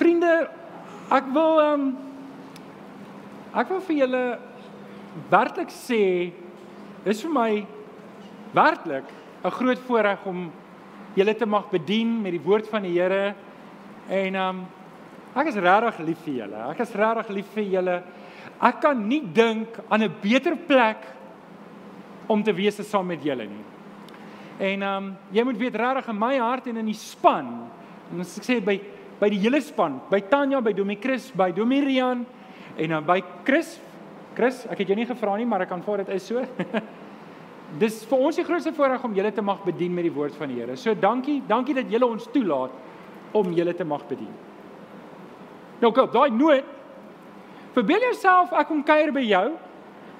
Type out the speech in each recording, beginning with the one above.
Vriende, ek wil ehm um, ek wil vir julle werklik sê dis vir my werklik 'n groot voorreg om julle te mag bedien met die woord van die Here. En ehm um, ek is regtig lief vir julle. Ek is regtig lief vir julle. Ek kan nie dink aan 'n beter plek om te wees saam met julle nie. En ehm um, jy moet weet regtig in my hart en in die span. En as ek sê by by die hele span, by Tanya, by Domie Chris, by Domie Rian en dan by Chris. Chris, ek het jou nie gevra nie, maar ek aanvaar dit is so. Dis vir ons die grootste voorreg om julle te mag bedien met die woord van die Here. So dankie, dankie dat julle ons toelaat om julle te mag bedien. Nou kom, daai noot. Verbeel jouself ek kom kuier by jou.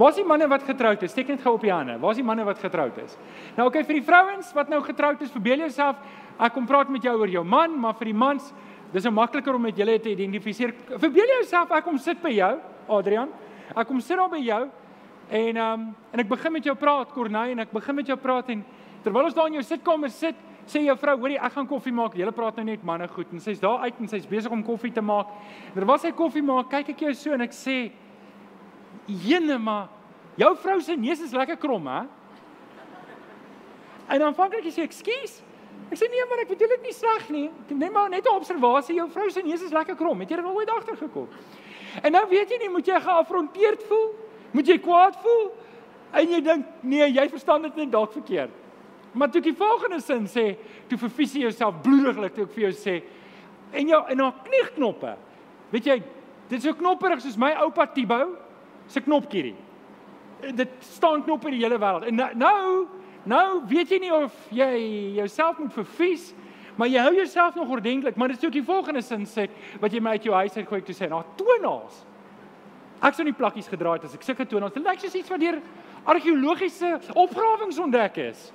Waar is die manne wat getroud is? Steek net gou op die hande. Waar is die manne wat getroud is? Nou okay, vir die vrouens wat nou getroud is, verbeel jouself ek kom praat met jou oor jou man, maar vir die mans, dis nou makliker om met julle te identifiseer. Verbeel jouself ek kom sit by jou, Adrian. Ek kom sit daar by jou en ehm um, en ek begin met jou praat, Corneille, en ek begin met jou praat en terwyl ons daar in jou sitkamer sit, sê jou vrou, hoorie, ek gaan koffie maak. Julle praat nou net manne goed en sy's daar uit en sy's besig om koffie te maak. Terwyl sy koffie maak, kyk ek jou so en ek sê Jene maar jou vrou se neus is lekker krom, hè? En dan vang ek sê ekskuus. Ek sê nee maar ek bedoel dit nie sleg nie. Net maar net 'n observasie, jou vrou se neus is lekker krom. Het jy dit al ooit agtergekom? En nou weet jy nie, moet jy geafronteerd voel? Moet jy kwaad voel? En jy dink, nee, jy verstaan dit net dalk verkeerd. Maar toe ek die volgende sin sê, toe verfisie jouself bloediglik toe ek vir jou sê en jou en haar kniegknoppe. Weet jy, dit is so knopperig soos my oupa Tibou se knopkierie. Dit staan knoppe in die hele wêreld. En nou, nou nou weet jy nie of jy jouself moet verfies, maar jy hou jouself nog ordentlik, maar dit is ook die volgende sin sê wat jy my uit jou huis uit gooi toe sê, "Nou tonaals." Ek sou nie plakkies gedraai het as ek sulke tonaals. Dit lyk soos iets wat deur argeologiese opgrawings ontdek is.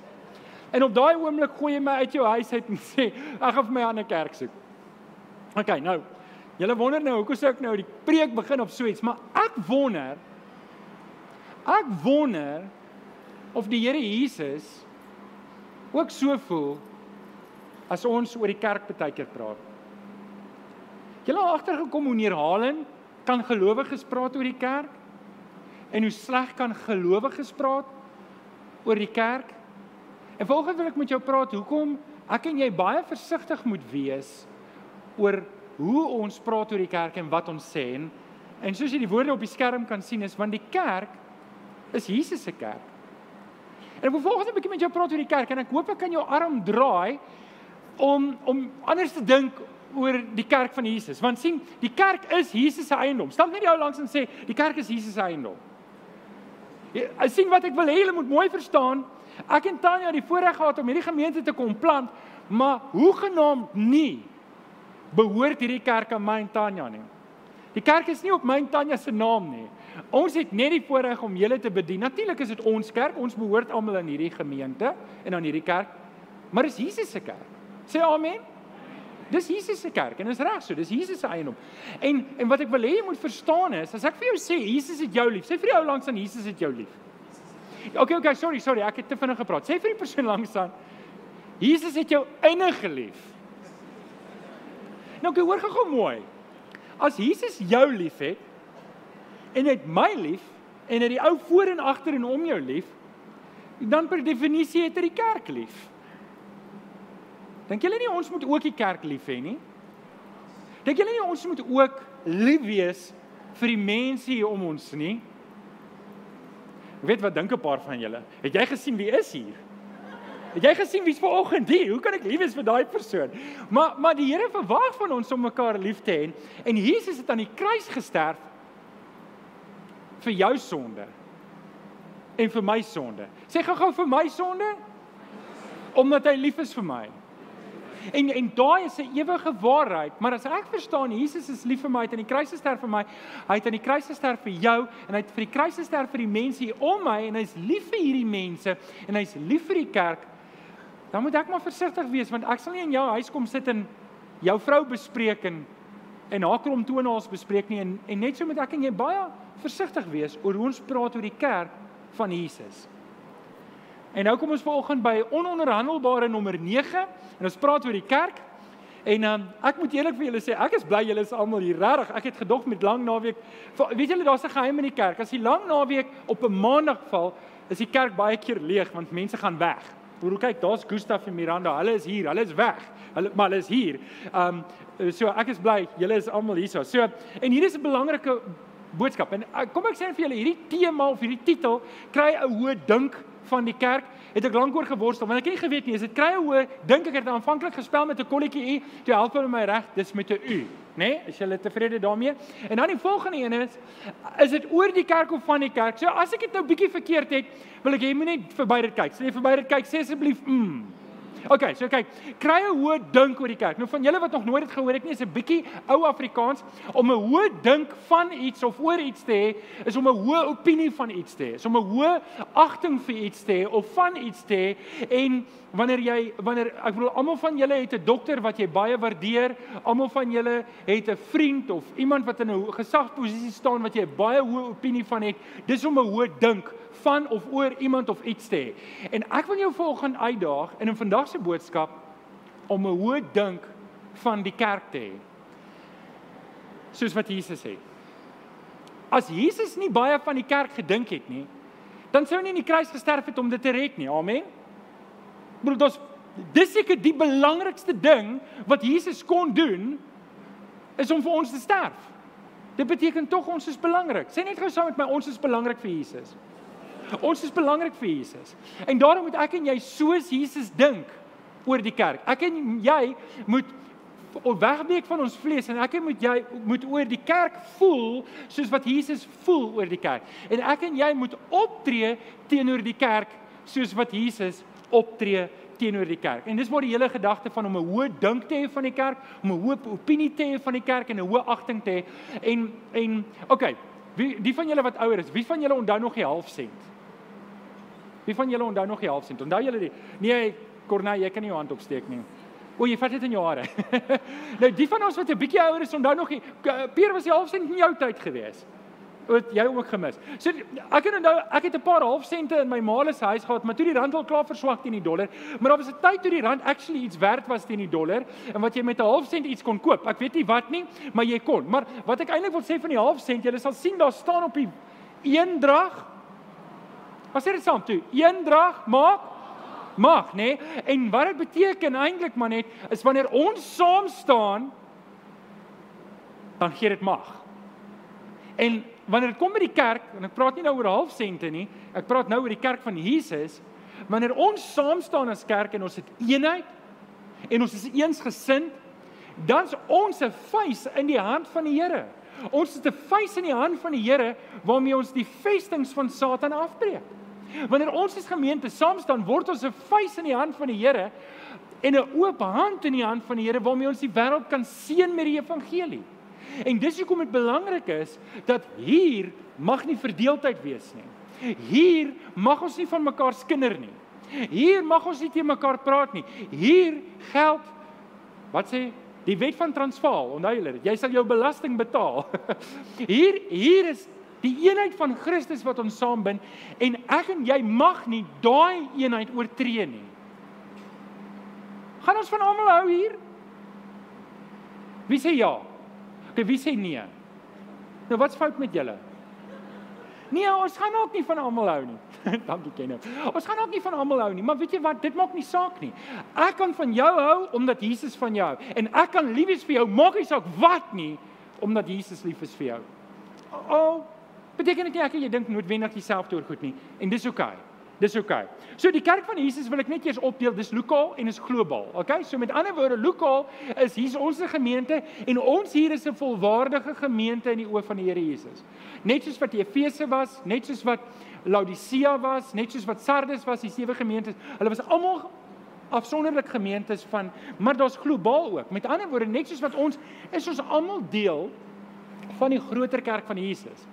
En op daai oomblik gooi jy my uit jou huis uit en sê, "Ek gaan vir my 'n ander kerk soek." OK, nou Julle wonder nou hoekom sou ek nou die preek begin op so iets, maar ek wonder ek wonder of die Here Jesus ook so voel as ons oor die kerk baie keer praat. Julle het agtergekom hoe neerhalend kan gelowiges praat oor die kerk en hoe sleg kan gelowiges praat oor die kerk? En volgens wil ek met jou praat hoekom ek en jy baie versigtig moet wees oor hoe ons praat oor die kerk en wat ons sê en en soos jy die woorde op die skerm kan sien is want die kerk is Jesus se kerk. En ek wil volgens 'n bietjie met jou praat oor die kerk en ek hoop ek kan jou arm draai om om anders te dink oor die kerk van Jesus. Want sien, die kerk is Jesus se eiendom. Staan net jou langs en sê die kerk is Jesus se eiendom. Ek ja, sien wat ek wil hê julle moet mooi verstaan. Ek en Tanya het die voorreg gehad om hierdie gemeente te kom plant, maar hoe genaamd nie behoort hierdie kerk aan my en Tanya nie. Die kerk is nie op my en Tanya se naam nie. Ons het net die voorreg om julle te bedien. Natuurlik is dit ons kerk. Ons behoort almal aan hierdie gemeente en aan hierdie kerk. Maar dis Jesus se kerk. Sê amen. Dis Jesus se kerk en is reg so. Dis Jesus se eiendom. En en wat ek wil hê jy moet verstaan is, as ek vir jou sê Jesus het jou lief, sê vir jou langs aan Jesus het jou lief. Okay, okay, sorry, sorry, ek het te vinnig gepraat. Sê vir die persoon langs aan Jesus het jou innig gelief. Nou kyk hoor gou mooi. As Jesus jou liefhet en het my lief en het die ou voor en agter en om jou lief, dan per definisie het hy die kerk lief. Dink julle nie ons moet ook die kerk lief hê nie? Dink julle nie ons moet ook lief wees vir die mense hier om ons nie? Ek weet wat dink 'n paar van julle. Het jy gesien wie is hier? Het jy gesien wie's vanoggend hier? Hoe kan ek lief wees vir daai persoon? Maar maar die Here verwag van ons om mekaar lief te hê en Jesus het aan die kruis gesterf vir jou sonde en vir my sonde. Sê gou-gou vir my sonde omdat hy lief is vir my. En en daai is 'n ewige waarheid, maar as ek verstaan Jesus is lief vir my, hy het aan die kruis gesterf vir my, hy het aan die kruis gesterf vir jou en hy het vir die kruis gesterf vir die mense hier om my en hy's lief vir hierdie mense en hy's lief vir die kerk dan moet ek maar versigtig wees want ek sal nie in jou huis kom sit en jou vrou bespreek en en haar krom tonaals bespreek nie en en net so moet ek en jy baie versigtig wees oor hoe ons praat oor die kerk van Jesus. En nou kom ons vanoggend by ononderhandelbare nommer 9 en ons praat oor die kerk En um, ek moet eerlik vir julle sê, ek is bly julle is almal hier regtig. Ek het gedog met lang naweek. Weet julle daar's 'n geheim in die kerk. As die lang naweek op 'n maandag val, is die kerk baie keer leeg want mense gaan weg. Hoe kyk, daar's Gustaf en Miranda. Hulle is hier. Hulle is weg. Hulle maar hulle is hier. Um so ek is bly julle is almal hier. So en hier is 'n belangrike boodskap. En uh, kom ek sê vir julle, hierdie tema of hierdie titel kry 'n hoë dink van die kerk. Het ek lank oor geworstel, want ek het nie geweet nie, is dit kry 'n hoë dink ek het aanvanklik gespel met 'n kolletjie u, toe help hulle my reg, dis met 'n u, né? Nee? Is julle tevrede daarmee? En dan die volgende een is is dit oor die kerk of van die kerk? So as ek dit nou bietjie verkeerd het, wil ek hê jy moet net verby dit kyk. Sê so, verby dit kyk, sê asseblief mm. Okay, so kyk, kry 'n hoë dink oor die kerk. Nou van julle wat nog nooit dit gehoor het nie, is 'n bietjie ou Afrikaans om 'n hoë dink van iets of oor iets te hê, is om 'n hoë opinie van iets te hê. Is om 'n hoë agting vir iets te hê of van iets te hê en wanneer jy wanneer ek bedoel almal van julle het 'n dokter wat jy baie waardeer, almal van julle het 'n vriend of iemand wat in 'n gesagsposisie staan wat jy baie hoë opinie van het. Dis om 'n hoë dink van of oor iemand of iets te hê. En ek wil jou volgens uitdaag in 'n vandag se boodskap om 'n hoë dink van die kerk te hê. Soos wat Jesus sê. As Jesus nie baie van die kerk gedink het nie, dan sou hy nie in die kruis gesterf het om dit te red nie. Amen. Broer, dis dis seker die belangrikste ding wat Jesus kon doen is om vir ons te sterf. Dit beteken tog ons is belangrik. Sê net gou saam met my ons is belangrik vir Jesus. Ons is belangrik vir Jesus. En daarom moet ek en jy soos Jesus dink oor die kerk. Ek en jy moet wegbeek van ons vlees en ek en moet jy moet oor die kerk voel soos wat Jesus voel oor die kerk. En ek en jy moet optree teenoor die kerk soos wat Jesus optree teenoor die kerk. En dis waar die hele gedagte van om 'n hoë dink te hê van die kerk, om 'n hoë opinie te hê van die kerk en 'n hoë agting te hê. En en okay, wie die van julle wat ouer is, wie van julle onthou nog die half sent? Wie van julle onthou nog die half sent? Onthou julle die? Nee, Corneille, jy kan nie jou hand opsteek nie. O, jy vat dit in jou hare. nou die van ons wat 'n bietjie ouer is, onthou nog die Pier was die half sent in jou tyd gewees. Wat jy ook gemis. So ek het onthou ek het 'n paar half sente in my ma se huis gehad, maar toe die rand al klaar verswak teen die dollar, maar daar was 'n tyd toe die rand actually iets werd was teen die dollar en wat jy met 'n half sent iets kon koop. Ek weet nie wat nie, maar jy kon. Maar wat ek eintlik wil sê van die half sent, jy sal sien daar staan op die een drag Wat sê dit saam toe? Eendrag maak mag, nê? Nee? En wat dit beteken eintlik maar net is wanneer ons saam staan dan gee dit mag. En wanneer dit kom by die kerk, en ek praat nie nou oor halfsente nie, ek praat nou oor die kerk van Jesus, wanneer ons saam staan as kerk en ons het eenheid en ons is eensgesind, dan's ons 'n vuis in die hand van die Here. Ons het 'n vuis in die hand van die Here waarmee ons die vestings van Satan afbreek. Wanneer ons as gemeente saam staan, word ons 'n vuis in die hand van die Here en 'n oop hand in die hand van die Here waarmee ons die wêreld kan seën met die evangelie. En dis hoekom dit belangrik is dat hier mag nie verdeeldheid wees nie. Hier mag ons nie van mekaar skinder nie. Hier mag ons nie te mekaar praat nie. Hier geld wat sê die wet van Transvaal, onthou julle dit, jy sal jou belasting betaal. Hier hier is Die eenheid van Christus wat ons saambind en ek en jy mag nie daai eenheid oortree nie. Gaan ons van almal hou hier? Wie sê ja? Okay, wie sê nee? Nou wat's fout met julle? Nee, ons gaan ook nie van almal hou nie. Dankie Kenneth. Ons gaan ook nie van almal hou nie, maar weet jy wat? Dit maak nie saak nie. Ek kan van jou hou omdat Jesus van jou hou en ek kan lief wees vir jou, maak nie saak wat nie, omdat Jesus lief is vir jou. Oh, beteken dit nie ek en jy dink noodwendig dieselfde oor goed nie en dis oukei. Okay. Dis oukei. Okay. So die kerk van Jesus wil ek net eers opdeel, dis lokaal en is globaal. Okay? So met ander woorde, lokaal is hier's ons gemeente en ons hier is 'n volwaardige gemeente in die oë van die Here Jesus. Net soos wat Efese was, net soos wat Laodicea was, net soos wat Sardes was, die sewe gemeentes, hulle was almal afsonderlik gemeentes van maar daar's globaal ook. Met ander woorde, net soos wat ons is ons almal deel van die groter kerk van Jesus.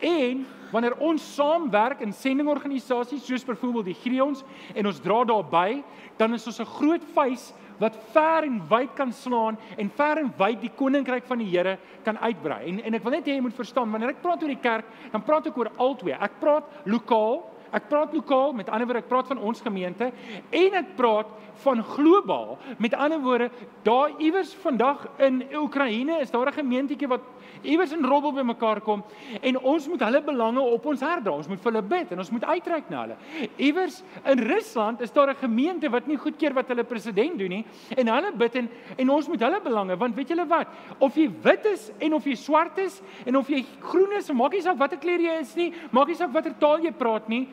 En wanneer ons saamwerk in sendingorganisasies soos byvoorbeeld die Gideons en ons dra daarby, dan is ons 'n groot vuis wat ver en wyd kan slaan en ver en wyd die koninkryk van die Here kan uitbrei. En en ek wil net hê jy moet verstaan, wanneer ek praat oor die kerk, dan praat ek oor albei. Ek praat lokaal Ek praat lokaal, met ander woorde, ek praat van ons gemeente en ek praat van globaal. Met ander woorde, daar iewers vandag in Oekraïne is daar 'n gemeentetjie wat iewers in robbel bymekaar kom en ons moet hulle belange op ons hart dra. Ons moet vir hulle bid en ons moet uitreik na hulle. Iewers in Rusland is daar 'n gemeente wat nie goedkeur wat hulle president doen nie en hulle bid en en ons moet hulle belange want weet julle wat? Of jy wit is en of jy swart is en of jy groen is, maak nie saak watter kleur jy is nie, maak nie saak watter taal jy praat nie.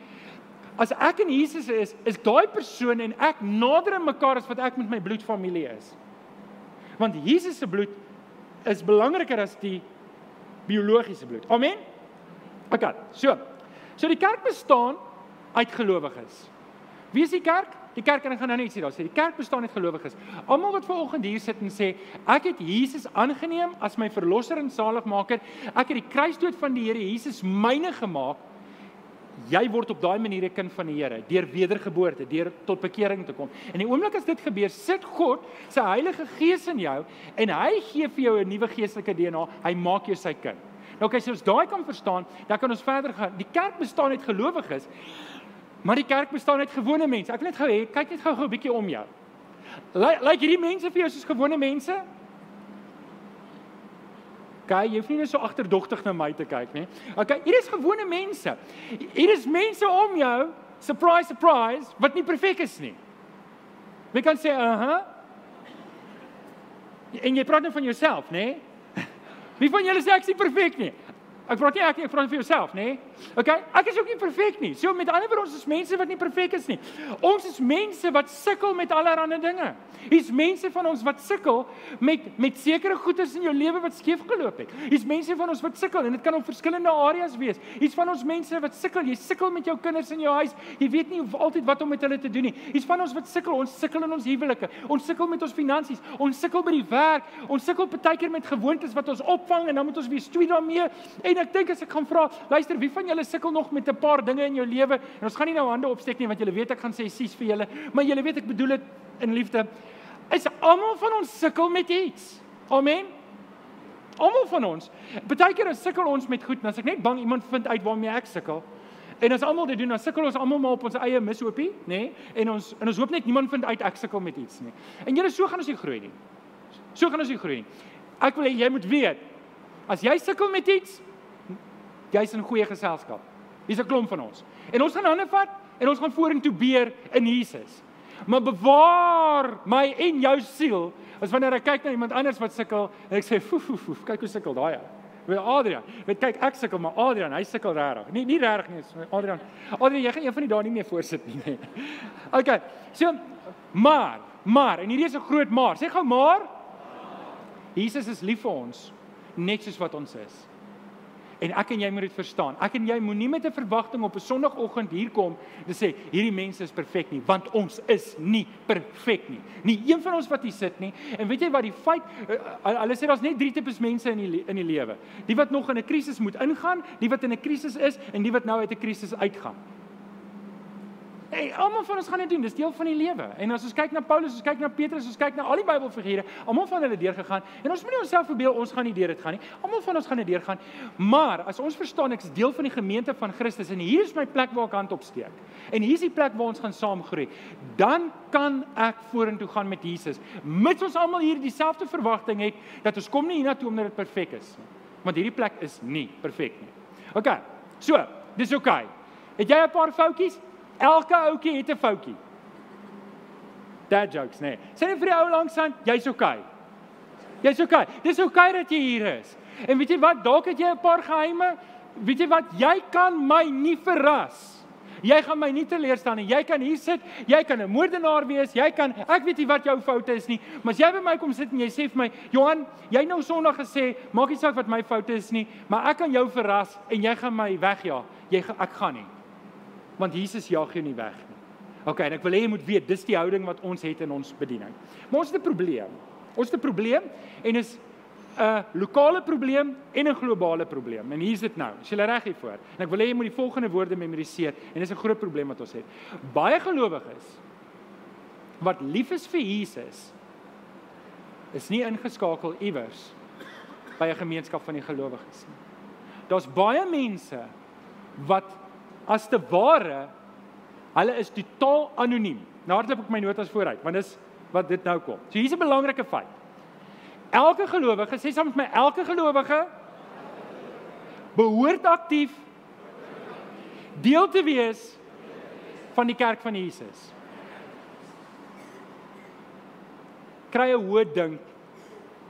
As ek in Jesus is, is daai persoon en ek nader aan mekaar as wat ek met my bloedfamilie is. Want Jesus se bloed is belangriker as die biologiese bloed. Amen. OK. So. So die kerk bestaan uit gelowiges. Wie is die kerk? Die kerk en ek gaan nou net sê daar sê die kerk bestaan uit gelowiges. Almal wat ver oggend hier sit en sê ek het Jesus aangeneem as my verlosser en saligmaker. Ek het die kruisdood van die Here Jesus myne gemaak. Jy word op daai manier 'n kind van die Here deur wedergeboorte, deur tot bekering te kom. En die oomblik as dit gebeur, sit God se Heilige Gees in jou en hy gee vir jou 'n nuwe geestelike DNA. Hy maak jou sy kind. Nou kyk, as ons daai kan verstaan, dan kan ons verder gaan. Die kerk bestaan uit gelowiges. Maar die kerk bestaan uit gewone mense. Ek wil net gou hê, kyk net gou-gou 'n bietjie om jou. Lyk like hierdie mense vir jou soos gewone mense? Kyk, jy hoef nie net so agterdogtig na my te kyk nie. Okay, hier is gewone mense. Hier is mense om jou, surprise surprise, wat nie perfek is nie. Wie kan sê, "Uh huh." En jy praat net van jouself, nê? Wie van julle sê ek is nie perfek nie? Ek praat nie ek nie, ek praat vir jouself, nê? Nee? OK? Ek is ook nie perfek nie. So met ander woorde, ons is mense wat nie perfek is nie. Ons is mense wat sukkel met allerlei dinge. Hier's mense van ons wat sukkel met met sekere goederes in jou lewe wat skeef geloop het. Hier's mense van ons wat sukkel en dit kan op verskillende areas wees. Hier's van ons mense wat sukkel. Jy sukkel met jou kinders in jou huis. Jy weet nie altyd wat om met hulle te doen nie. Hier's van ons wat sukkel. Ons sukkel in ons huwelike. Ons sukkel met ons finansies. Ons sukkel by die werk. Ons sukkel baie keer met gewoontes wat ons opvang en dan moet ons weer stoei daarmee. En ek dink as ek gaan vra, luister, wie van julle sukkel nog met 'n paar dinge in jou lewe? En ons gaan nie nou hande opsteek nie want julle weet ek gaan sê sies vir julle, maar julle weet ek bedoel dit in liefde. Is almal van ons sukkel met iets. Amen. Almal van ons. Partykeer sukkel ons met goed, en as ek net bang iemand vind uit waarmee ek sukkel. En as almal dit doen, dan sukkel ons almal maar op ons eie mishoopie, nê? Nee? En ons en ons hoop net niemand vind uit ek sukkel met iets nie. En julle so gaan ons nie groei nie. So gaan ons nie groei nie. Ek wil hê jy moet weet, as jy sukkel met iets, jy's in goeie geselskap. Hier's 'n klomp van ons. En ons gaan hande vat en ons gaan vorentoe beer in Jesus. Maar bewaar my en jou siel as wanneer ek kyk na iemand anders wat sukkel en ek sê foef foef foef kyk hoe sukkel daai ou. Weet Adrian, weet kyk ek sukkel maar Adrian, hy sukkel regtig. Nie nie regtig nie, Adrian. Adrian, jy gaan een van die dae nie meer voorsit nie. Nee. Okay. So maar, maar en hierdie is 'n groot maar. Sê gou maar. Jesus is lief vir ons net soos wat ons is. En ek en jy moet dit verstaan. Ek en jy moenie met 'n verwagting op 'n Sondagoggend hier kom en sê hierdie mense is perfek nie, want ons is nie perfek nie. Nie een van ons wat hier sit nie. En weet jy wat die feit uh, hulle sê daar's net drie tipes mense in die in die lewe. Die wat nog in 'n krisis moet ingaan, die wat in 'n krisis is en die wat nou uit 'n krisis uitgaan. Hey, almal van ons gaan dit doen. Dis deel van die lewe. En as ons kyk na Paulus, ons kyk na Petrus, ons kyk na al die Bybelfigure, almal van hulle deur gegaan. En ons moenie onsself verbeel ons gaan nie deur dit gaan nie. Almal van ons gaan dit deur gaan. Maar as ons verstaan ek is deel van die gemeente van Christus en hier is my plek waar ek hand opsteek. En hier is die plek waar ons gaan saam groei. Dan kan ek vorentoe gaan met Jesus. Mits ons almal hier dieselfde verwagting het dat ons kom nie hiernatoe omdat dit perfek is nie. Want hierdie plek is nie perfek nie. OK. So, dis OK. Het jy 'n paar foutjies? Elke ouetjie het 'n foutjie. Dad jokes, nee. Sê net vir die ou langs aan, jy's okay. Jy's okay. Dis okay dat jy hier is. En weet jy wat? Dalk het jy 'n paar geheime. Weet jy wat? Jy kan my nie verras. Jy gaan my nie teleurstel nie. Jy kan hier sit. Jy kan 'n moordenaar wees. Jy kan ek weet nie wat jou foute is nie, maar as jy by my kom sit en jy sê vir my, "Johan, jy nou Sondag gesê, maak nie saak wat my foute is nie, maar ek kan jou verras en jy gaan my wegjaag." Jy ek gaan nie want Jesus jaag jou nie weg nie. OK, en ek wil hê jy moet weet, dis die houding wat ons het in ons bediening. Maar ons het 'n probleem. Ons het 'n probleem en is 'n lokale probleem en 'n globale probleem. En hier's dit nou. As jy reg hiervoor. En ek wil hê jy moet die volgende woorde memoriseer en dis 'n groot probleem wat ons het. Baie gelowiges wat lief is vir Jesus is nie ingeskakel iewers by 'n gemeenskap van die gelowiges nie. Daar's baie mense wat as te ware hulle is totaal anoniem. Nou hardloop ek my notas vooruit, want dis wat dit nou kom. So hier's 'n belangrike feit. Elke gelowige, sê saam met my, elke gelowige behoort aktief deel te wees van die kerk van Jesus. Kry 'n hoë dink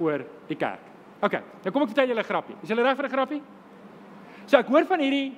oor die kerk. OK, nou kom ek vertel julle 'n grappie. Is julle reg vir 'n grappie? So ek hoor van hierdie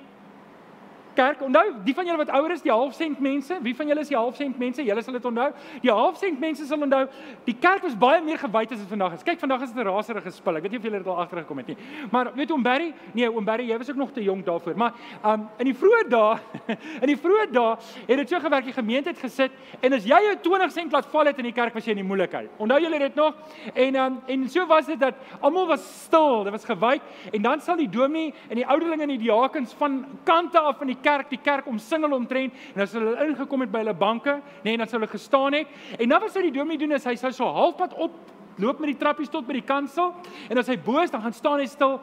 kerk. Onthou, die van julle wat ouer is, die halfsent mense, wie van julle is die halfsent mense? Julle sal dit onthou. Die halfsent mense sal onthou, die kerk was baie meer gewyd as dit vandag is. Kyk, vandag is dit 'n raserige spul. Ek weet nie of julle dit al agtergekom het nie. Maar weet oom Barry, nee, oom Barry, jy was ook nog te jonk daarvoor. Maar um in die vroeë dae, in die vroeë dae het dit so gewerk, die gemeente het gesit en as jy jou 20 sent laat val het in die kerk was jy in die moeilikheid. Onthou julle dit nog? En um en so was dit dat almal was stil, dit was gewyd en dan sal die dominee en die ouderlinge en die diakens van kante af van die kerk die kerk omsingel omtrent en as hulle ingekom het by hulle banke, nê, nee, dan sou hulle gestaan het. En dan was hy die dominee doen is hy sou so halfpad op loop met die trappies tot by die kansel en as hy bo is dan gaan staan hy stil.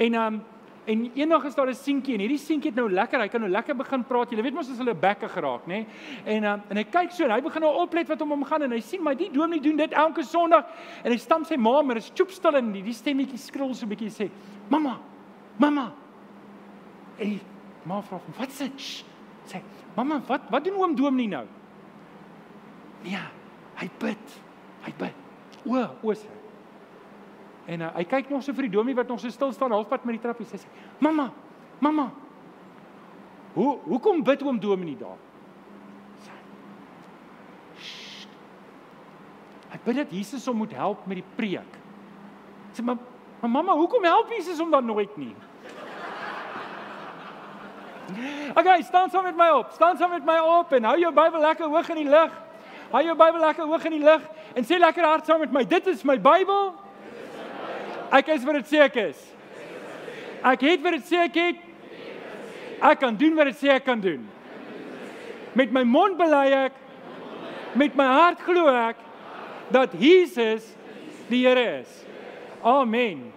En um en eendag is daar 'n seentjie en hierdie seentjie het nou lekker, hy kan nou lekker begin praat. Jy weet mos as hulle bekke geraak, nê? En um, en hy kyk so en hy begin nou oplet wat om hom gaan en hy sien maar die dominee doen dit elke Sondag en hy stamp sy ma maar is choop stil en die, die stemmetjie skril so 'n bietjie sê: "Mamma, mamma." En Ma vra hom, "Wat sê?" Sê, "Mamma, wat wat doen oom Dominee nou?" Nee, hy bid. Hy bid. O, o sê. En uh, hy kyk nog so vir die dominee wat nog so stil staan halfpad met die trappie sê, "Mamma, mamma. Hoe hoekom bid oom Dominee daar?" Sê. Hy bid dat Jesus hom moet help met die preek. Sê, "Maar mamma, hoekom help Jesus hom dan nooit nie?" Okay, staan saam met my op. Staan saam met my op en hou jou Bybel lekker hoog in die lug. Hou jou Bybel lekker hoog in die lug en sê lekker hard saam met my. Dit is my Bybel. Ek is wat dit sê ek is. Ek het wat dit sê ek het. Ek kan doen wat dit sê ek kan doen. Met my mond bely ek met my hart glo ek dat Jesus die Here is. Amen.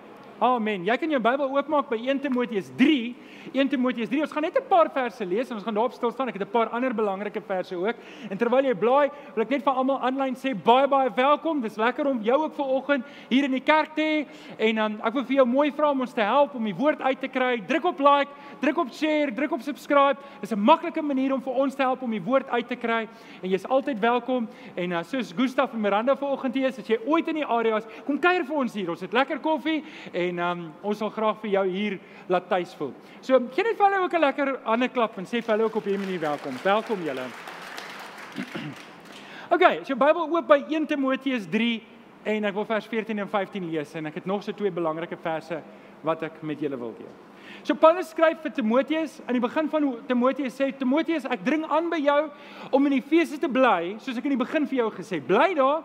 Amen. Jy kan jou Bybel oopmaak by 1 Timoteus 3 1 Timoteus 3. Ons gaan net 'n paar verse lees en ons gaan daarop stil staan. Ek het 'n paar ander belangrike verse ook. En terwyl jy blaai, wil ek net vir almal aanlyn sê baie baie welkom. Dis lekker om jou ook vanoggend hier in die kerk te hê. En dan um, ek wil vir jou mooi vra om ons te help om die woord uit te kry. Druk op like, druk op share, druk op subscribe. Dis 'n maklike manier om vir ons te help om die woord uit te kry. En jy's altyd welkom. En uh, soos Gustaf en Miranda vanoggend hier is, as jy ooit in die area is, kom kuier vir ons hier. Ons het lekker koffie en um, ons sal graag vir jou hier laat tuis voel. So gee net vir hulle ook 'n lekker hande klap en sê vir hulle ook op hierdie manier welkom. Welkom julle. Okay, jou Bybel oop by 1 Timoteus 3 en ek wil vers 14 en 15 lees en ek het nog so twee belangrike verse wat ek met julle wil deel. So Paulus skryf vir Timoteus aan die begin van Timoteus sê Timoteus, ek dring aan by jou om in Efese te bly, soos ek in die begin vir jou gesê. Bly daar.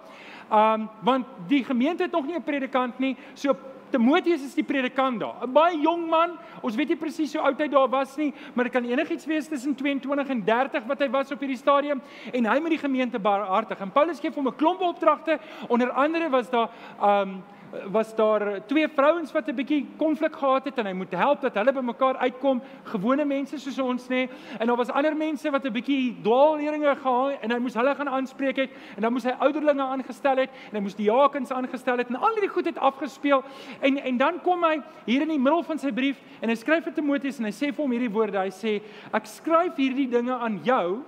Um want die gemeente het nog nie 'n predikant nie. So Timoteus is die predikant daar. 'n Baie jong man. Ons weet nie presies hoe oud hy daar was nie, maar dit kan enigiets wees tussen 22 en 30 wat hy was op hierdie stadium en hy met die gemeente barmhartig. En Paulus gee hom 'n klomp opdragte. Onder andere was daar um was daar twee vrouens wat 'n bietjie konflik gehad het en hy moet help dat hulle bymekaar uitkom, gewone mense soos ons nê. En daar was ander mense wat 'n bietjie dwaalleringe gehad en hy moes hulle gaan aanspreek het en dan moes hy ouderlinge aangestel het en hy moes diakens aangestel het en al hierdie goed het afgespeel. En en dan kom hy hier in die middel van sy brief en hy skryf vir Timoteus en hy sê vir hom hierdie woorde. Hy sê ek skryf hierdie dinge aan jou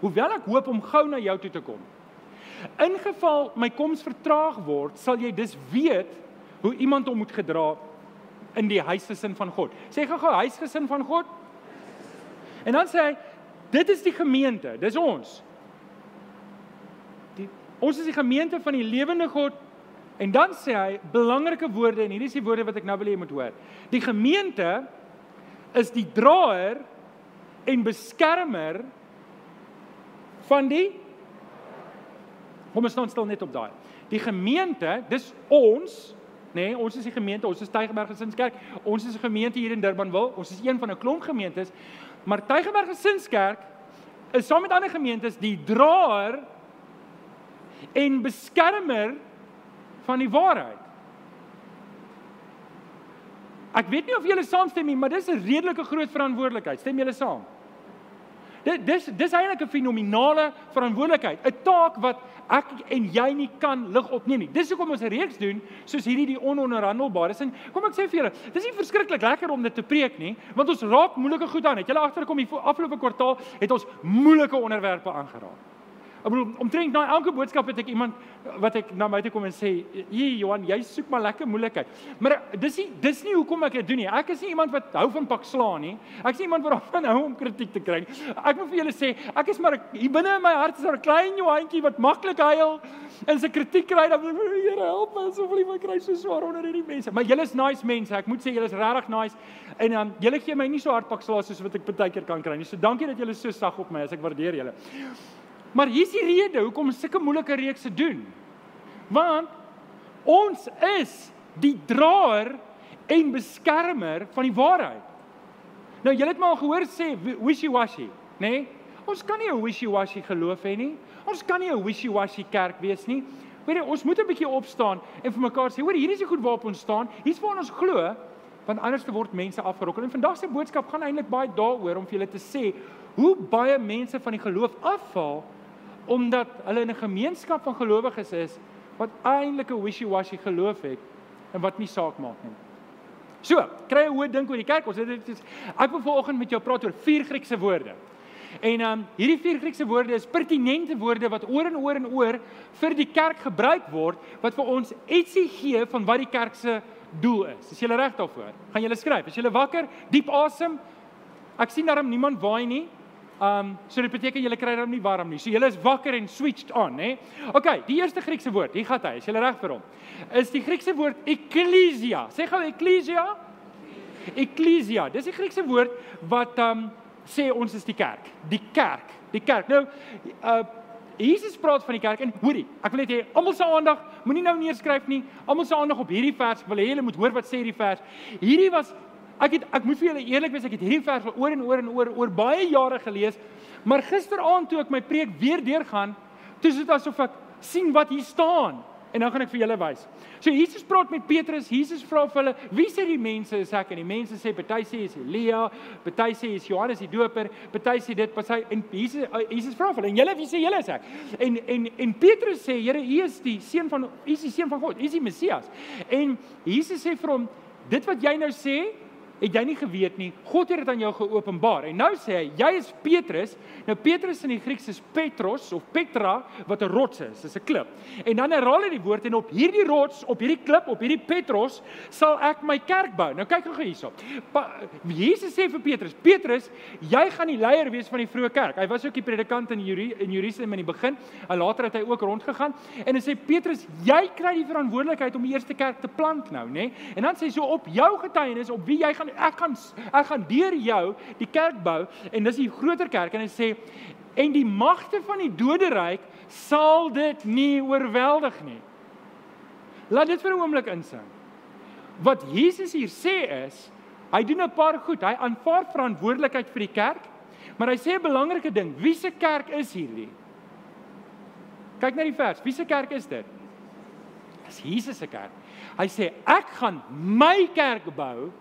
hoewel ek hoop om gou na jou toe te kom. In geval my koms vertraag word, sal jy dus weet hoe iemand hom moet gedra in die huisgesin van God. Sê gou-gou huisgesin van God. En dan sê hy dit is die gemeente, dis ons. Die ons is die gemeente van die lewende God. En dan sê hy belangrike woorde en hierdie is die woorde wat ek nou wil hê jy moet hoor. Die gemeente is die draer en beskermer van die Kom ons staan stil net op daai. Die gemeente, dis ons, nê, nee, ons is die gemeente, ons is Tygerberg Gesinskerk. Ons is 'n gemeente hier in Durbanville. Ons is een van 'n klomp gemeentes. Maar Tygerberg Gesinskerk is saam met ander gemeentes die draer en beskermer van die waarheid. Ek weet nie of julle saamstem nie, maar dis 'n redelike groot verantwoordelikheid. Stem julle saam? Dit dis dis eintlik 'n fenominale verantwoordelikheid, 'n taak wat ek en jy nie kan lig opneem nie. Dis hoekom ons 'n reeks doen soos hierdie die ononderhandelbares en kom ek sê vir julle, dis nie verskriklik lekker om dit te preek nie, want ons raak moeilike goed aan. Het julle agterkom die afgelope kwartaal het ons moeilike onderwerpe aangeraak. Ek bedoel omtrent na elke boodskap het ek iemand wat ek na my toe kom en sê, "Hier Johan, jy soek maar lekker moeilikheid." Maar dis nie dis nie hoekom ek dit doen nie. Ek is nie iemand wat hou van pak slaan nie. Ek is nie iemand wat van hou om kritiek te kry. Ek moet vir julle sê, ek is maar hier binne in my hart is daar 'n klein Johantjie wat maklik huil en sy kritiek kry dan Here help my asseblief ek kry so swaar onder hierdie mense. Maar julle is nice mense. Ek moet sê julle is regtig nice en dan um, julle gee my nie so hard pak slaan soos wat ek baie keer kan kry nie. So dankie dat julle so sag op my as ek waardeer julle. Maar hier's die rede hoekom ons sulke moeilike reekse doen. Want ons is die draer en beskermer van die waarheid. Nou julle het maar gehoor sê wishy-washy, nê? Nee? Ons kan nie 'n wishy-washy geloof hê nie. Ons kan nie 'n wishy-washy kerk wees nie. Weet jy, ons moet 'n bietjie opstaan en vir mekaar sê, hoor, hierdie is die goed waarop ons staan. Hier's waar ons glo, want anders word mense afgerokkel. En vandag se boodskap gaan eintlik baie daaroor om vir julle te sê hoe baie mense van die geloof afval omdat hulle in 'n gemeenskap van gelowiges is wat eintlik 'n wishy-washy geloof het en wat nie saak maak nie. So, kry 'n hoë dink oor die kerk. Ons het dit ek wil vanoggend met jou praat oor vier Griekse woorde. En ehm um, hierdie vier Griekse woorde is pertinente woorde wat oor en oor en oor vir die kerk gebruik word wat vir ons ietsie gee van wat die kerk se doel is. Is jy reg daarvoor? Gaan jy skryf? Is jy wakker? Diep asem. Ek sien daarom niemand waai nie. Um so dit beteken julle kry hom nie warm nie. So julle is wakker en switched on, hè. OK, die eerste Griekse woord, hier gaan hy. Is julle reg vir hom? Is die Griekse woord ekklesia. Sê gou ekklesia. Ekklesia. Dis die Griekse woord wat um sê ons is die kerk. Die kerk. Die kerk. Nou uh Jesus praat van die kerk en hoorie, ek wil net hê almal se aandag, moenie nou neerskryf nie. Almal se aandag op hierdie vers. Ek wil hê julle moet hoor wat sê hierdie vers. Hierdie was Ek het ek moet vir julle eerlik wees, ek het hierdie vers al oor en oor en oor oor baie jare gelees, maar gisteraand toe ek my preek weer deurgaan, toe is dit asof ek sien wat hier staan en dan gaan ek vir julle wys. So Jesus praat met Petrus, Jesus vra vir hulle, wie sê die mense is ek? En die mense sê party sê is Elia, party sê is Johannes die Doper, party sê dit, party en Jesus Jesus vra vir hulle, en julle wie sê julle is ek? En en en Petrus sê, Here, U is die seun van U is die seun van God, U is die Messias. En Jesus sê vir hom, dit wat jy nou sê, het jy nie geweet nie. God het dit aan jou geopenbaar. En nou sê hy, jy is Petrus. Nou Petrus in die Grieks is Petros of Petra wat 'n rots is, dis 'n klip. En dan herhaal hy die woord en op hierdie rots, op hierdie klip, op hierdie Petros sal ek my kerk bou. Nou kyk gou hierso. Jesus sê vir Petrus, Petrus, jy gaan die leier wees van die vroeë kerk. Hy was ook die predikant in Jeri in Jerusalem in die begin. En later het hy ook rondgegaan en hy sê Petrus, jy kry die verantwoordelikheid om die eerste kerk te plant nou, nê? En dan sê hy so op jou getuienis op wie jy gaan ek gaan ek gaan deur jou die kerk bou en dis die groter kerk en hy sê en die magte van die doderyk sal dit nie oorweldig nie. Laat dit vir 'n oomblik insink. Wat Jesus hier sê is, hy doen 'n paar goed. Hy aanvaar verantwoordelikheid vir die kerk, maar hy sê 'n belangrike ding, wie se kerk is hierdie? Kyk na die vers. Wie se kerk is dit? Dis Jesus se kerk. Hy sê ek gaan my kerk bou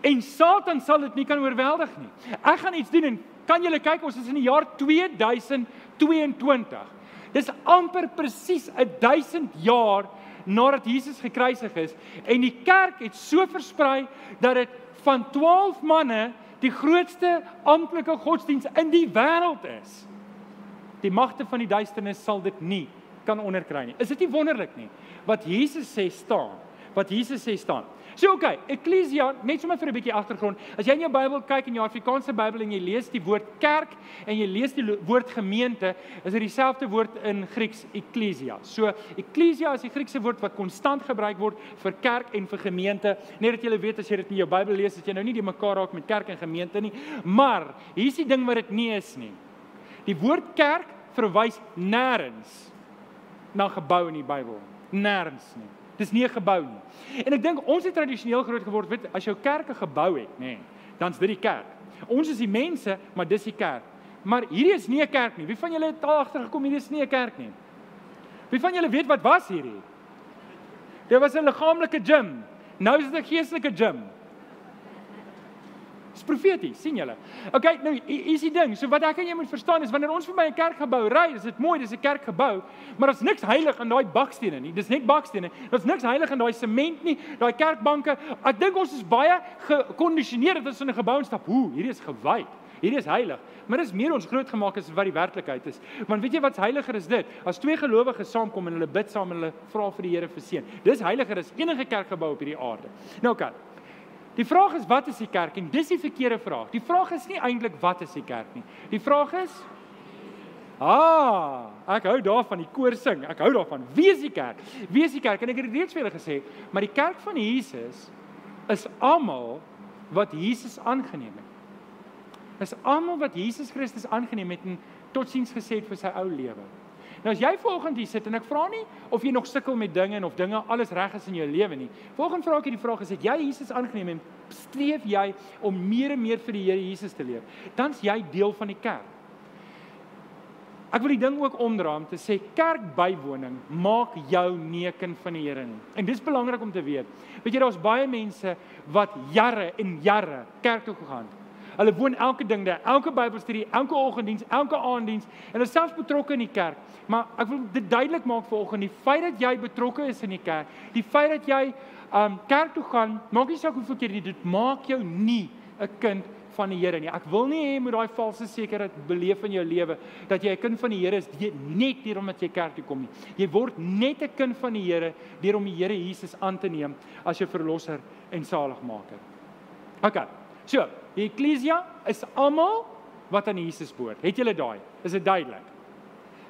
En Satan sal dit nie kan oorweldig nie. Ek gaan iets doen en kan julle kyk ons is in die jaar 2022. Dis amper presies 1000 jaar nadat Jesus gekruisig is en die kerk het so versprei dat dit van 12 manne die grootste amptelike godsdiens in die wêreld is. Die magte van die duisternis sal dit nie kan onderkry nie. Is dit nie wonderlik nie wat Jesus sê staan? Wat Jesus sê staan. So oké, okay, Ekklesia, net sommer vir 'n bietjie agtergrond. As jy in jou Bybel kyk in jou Afrikaanse Bybel en jy lees die woord kerk en jy lees die woord gemeente, is dit dieselfde woord in Grieks Ekklesia. So Ekklesia is die Griekse woord wat konstant gebruik word vir kerk en vir gemeente. Net dat jy weet as jy dit in jou Bybel lees, dat jy nou nie die mekaar raak met kerk en gemeente nie, maar hier's die ding wat dit nie is nie. Die woord kerk verwys nêrens na gebou in die Bybel. Nêrens nie. Dis nie 'n gebou nie. En ek dink ons het tradisioneel groot geword, weet, as jou kerk 'n gebou het, nê, nee, dan's dit die kerk. Ons is die mense, maar dis die kerk. Maar hierdie is nie 'n kerk nie. Wie van julle het al agtergekom hierdie is nie 'n kerk nie? Wie van julle weet wat was hierdie? Dit was 'n liggaamlike gim. Nou is dit 'n geestelike gim. Profeties, sien julle? Okay, nou is die ding. So wat ek en jy moet verstaan is wanneer ons verby 'n kerkgebou ry, is dit mooi, dis 'n kerkgebou, maar daar's niks heilig aan daai bakstene nie. Dis net bakstene. Daar's niks heilig aan daai sement nie, daai kerkbanke. Ek dink ons is baie gekondisioneer dat ons in 'n gebou instap. Hoe, hierdie is gewy. Hierdie is heilig. Maar dis meer ons groot gemaak as wat die werklikheid is. Want weet jy wat's heiliger is dit? As twee gelowiges saamkom en hulle bid saam en hulle vra vir die Here vir seën. Dis heiliger as enige kerkgebou op hierdie aarde. Nou kan. Die vraag is wat is die kerk? En dis die verkeerde vraag. Die vraag is nie eintlik wat is die kerk nie. Die vraag is Ah, ek hou daarvan die koor sing. Ek hou daarvan. Wie is die kerk? Wie is die kerk? En ek het reeds vir julle gesê, maar die kerk van Jesus is almal wat Jesus aangeneem het is almal wat Jesus Christus aangeneem het en totsiens gesê het vir sy ou lewe. Nou as jy volgende hier sit en ek vra nie of jy nog sukkel met dinge en of dinge alles reg is in jou lewe nie. Volgende vra ek die vraag is het jy Jesus aangeneem en streef jy om meer en meer vir die Here Jesus te leef? Dan's jy deel van die kerk. Ek wil die ding ook omdraai om te sê kerkbywoning maak jou nie kind van die Here nie. En dis belangrik om te weet. Weet jy daar's baie mense wat jare en jare kerk toe gegaan het Hulle woon elke ding daar, elke Bybelstudie, elke oggenddiens, elke aanddiens en hulle selfs betrokke in die kerk. Maar ek wil dit duidelik maak vanoggend, die feit dat jy betrokke is in die kerk, die feit dat jy um kerk toe gaan, maak nie saak hoeveel keer jy dit maak jou nie 'n kind van die Here nie. Ek wil nie hê jy moet daai valse sekerheid beleef in jou lewe dat jy 'n kind van die Here is net deur omdat jy kerk toe kom nie. Jy word net 'n kind van die Here deur om die Here Jesus aan te neem as jou verlosser en saligmaker. OK. So, die eklesia is almal wat aan Jesus behoort. Het julle daai? Is dit duidelik?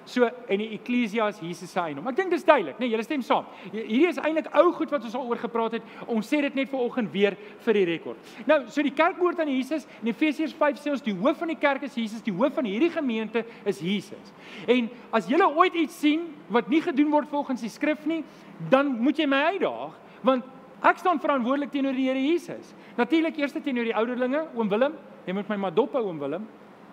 So en die eklesia is Jesus se eiendom. Ek dink dis duidelik, nee, julle stem saam. Hierdie is eintlik ou goed wat ons al oor gepraat het. Ons sê dit net vir oggend weer vir die rekord. Nou, so die kerk behoort aan Jesus. In Efesiërs 5 sê ons die hoof van die kerk is Jesus, die hoof van hierdie gemeente is Jesus. En as julle ooit iets sien wat nie gedoen word volgens die skrif nie, dan moet jy my uitdaag, want Ek staan verantwoordelik teenoor die Here Jesus. Natuurlik eers teenoor die ouderlinge, oom Willem, jy moet my maar dop hou oom Willem.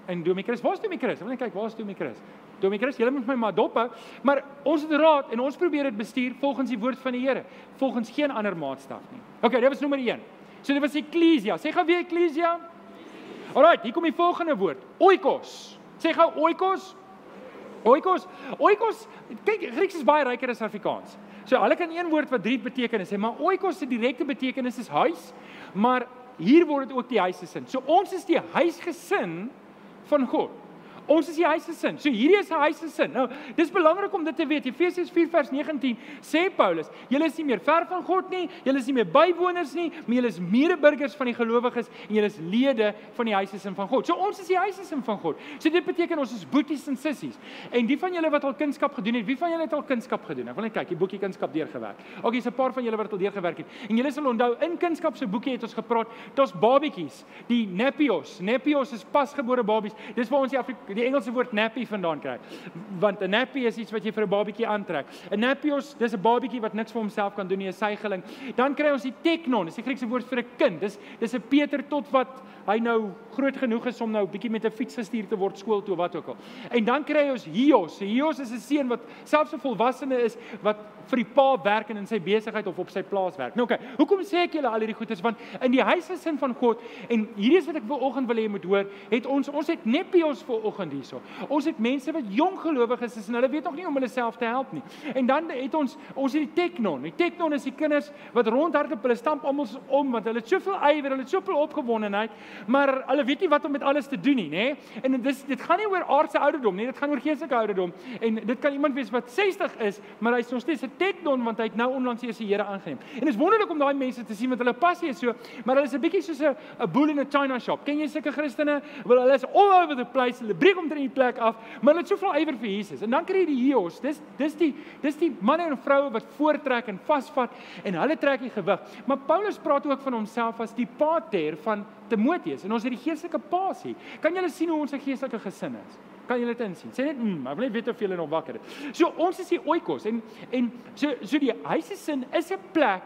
En Domie Chris, waar's Domie Chris? Ek wil net kyk, waar's Domie Chris? Domie Chris, jy moet my maar dop hou, maar ons het raad en ons probeer dit bestuur volgens die woord van die Here, volgens geen ander maatstaf nie. OK, dit was nommer 1. So dit was eklesia. Sê gou weer eklesia. Alraai, hier kom die volgende woord. Oikos. Sê gou oikos. Oikos. Oikos. Kyk, Grieks is baie ryker as Afrikaans. So hulle kan een woord wat drie betekenisse hê, maar oikos se direkte betekenis is huis, maar hier word dit ook die huisgesin. So ons is die huisgesin van God. Ons is die huisgesin. So hierdie is 'n huisgesin. Nou, dis belangrik om dit te weet. Efesiërs 4 vers 19 sê Paulus, julle is nie meer ver van God nie, julle is nie meer bywoners nie, maar julle is medeburgers van die gelowiges en julle is lede van die huisgesin van God. So ons is die huisgesin van God. So dit beteken ons is boeties en sissies. En die van julle wat al kunskap gedoen het, wie van julle het al kunskap gedoen? Ek wil net kyk, die boekie kunskap deurgewerk. Okay, is 'n paar van julle wat al deurgewerk het. En julle sal onthou in kunskap se boekie het ons gepraat, daar's babetjies, die nepios. Nepios is pasgebore babies. Dis waar ons die Afrika die Engelse woord nappy vandaan kry. Want 'n nappy is iets wat jy vir 'n babatjie aantrek. 'n Nappios, dis 'n babatjie wat niks vir homself kan doen nie, 'n sygeling. Dan kry ons die teknon, dis die Griekse woord vir 'n kind. Dis dis 'n Peter tot wat hy nou groot genoeg is om nou bietjie met 'n fiets gestuur te word skool toe wat ook al. En dan kry ons Hios. Hios is 'n seun wat selfs 'n volwassene is wat vir die pa werk en in sy besigheid of op sy plaas werk. Nou oké, okay, hoekom sê ek julle al hierdie goeders want in die huisgesin van God en hierdie is wat ek vanoggend wil hê jy moet hoor, het ons ons het Neppios vanoggend hierso. Ons het mense wat jong gelowiges is en hulle weet nog nie om hulle self te help nie. En dan het ons ons het die teknon. Die teknon is die kinders wat rondhardloop, hulle stamp almal om want hulle het soveel ywer, hulle het soveel opgewondenheid, maar hulle weet nie wat om met alles te doen nie, nê? En dis dit gaan nie oor aardse ouderdom nie, dit gaan oor geestelike ouderdom. En dit kan iemand wees wat 60 is, maar hy's nog steeds 'n teknon want hy het nou onlangs eers die Here aangeneem. En dit is wonderlik om daai mense te sien want hulle passie is so, maar hulle is 'n bietjie soos 'n boel in 'n china shop. Ken jy sulke Christene? Wel hulle is all over the place. Hulle breek om drie plek af, maar hulle het soveel ywer vir Jesus. En dan kry jy die Hios. Dis dis die dis die manne en vroue wat voortrek en vasvat en hulle trek die gewig. Maar Paulus praat ook van homself as die pater van Timoteus en ons het die geestelike pasie. Kan julle sien hoe ons 'n geestelike gesin is? Kan julle dit insien? Sê net, mm, ek wil net weet of julle nog wakker is. So ons is die oikos en en so so die huise sin is 'n plek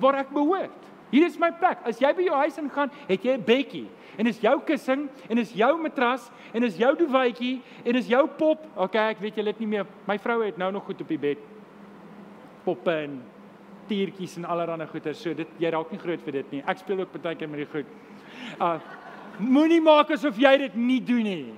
waar ek behoort. Hier is my plek. As jy by jou huis ingaan, het jy 'n bedjie en is jou kussing en is jou matras en is jou duvetjie en is jou pop. Okay, ek weet julle het nie meer. My vrou het nou nog goed op die bed. Poppe en avontuurtjies en allerlei goeie. So dit jy raak nie groot vir dit nie. Ek speel ook baie keer met die goed. Uh moenie maak asof jy dit nie doen nie.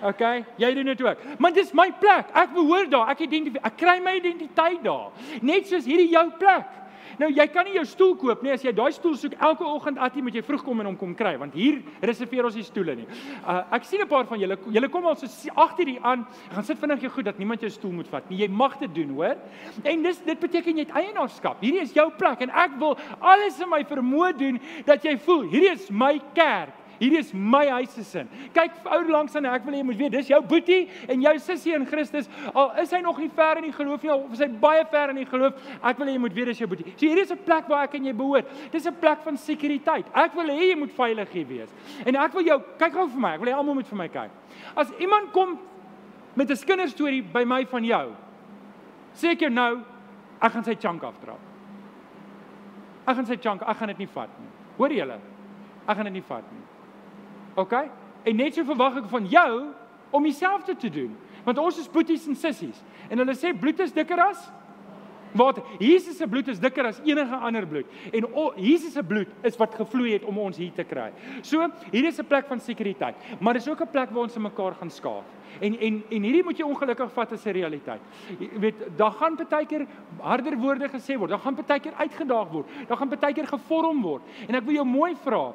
OK, jy doen dit ook. Maar dis my plek. Ek behoort daar. Ek identifiseer. Ek kry my identiteit daar. Net soos hierdie jou plek. Nou jy kan nie jou stoel koop nie as jy daai stoel soek elke oggend at jy moet jy vroeg kom en hom kom kry want hier reserveer ons die stoele nie. Uh, ek sien 'n paar van julle julle kom al so agter hier aan gaan sit vinnig jou goed dat niemand jou stoel moet vat nie. Jy mag dit doen, hoor? En dis dit beteken jy het eienaarskap. Hierdie is jou plek en ek wil alles in my vermoë doen dat jy voel hierdie is my kerk. Hierdie is my huis se sin. Kyk ou langs aan ek wil jy moet weet dis jou boetie en jou sussie in Christus. Al is hy nog nie ver in die geloof nie of is hy baie ver in die geloof, ek wil jy moet weet dis jou boetie. So hierdie is 'n plek waar ek en jy behoort. Dis 'n plek van sekuriteit. Ek wil hê jy moet veilig hier wees. En ek wil jou kyk gou vir my. Ek wil hê almal moet vir my kyk. As iemand kom met 'n kinderstorie by my van jou, sê ek jou nou, ek gaan sy chunk afdra. Ek gaan sy chunk, ek gaan dit nie vat nie. Hoor julle? Ek gaan dit nie vat nie. OK? En net so verwag ek van jou om dieselfde te doen. Want ons is boeties en sissies. En hulle sê bloed is dikker as water. Jesus se bloed is dikker as enige ander bloed. En o, Jesus se bloed is wat gevloei het om ons hier te kry. So, hier is 'n plek van sekuriteit, maar dis ook 'n plek waar ons in mekaar gaan skaaf. En en en hierdie moet jy ongelukkig vat as 'n realiteit. Jy weet, daar gaan baie keer harder woorde gesê word. Daar gaan baie keer uitgedaag word. Daar gaan baie keer gevorm word. En ek wil jou mooi vra.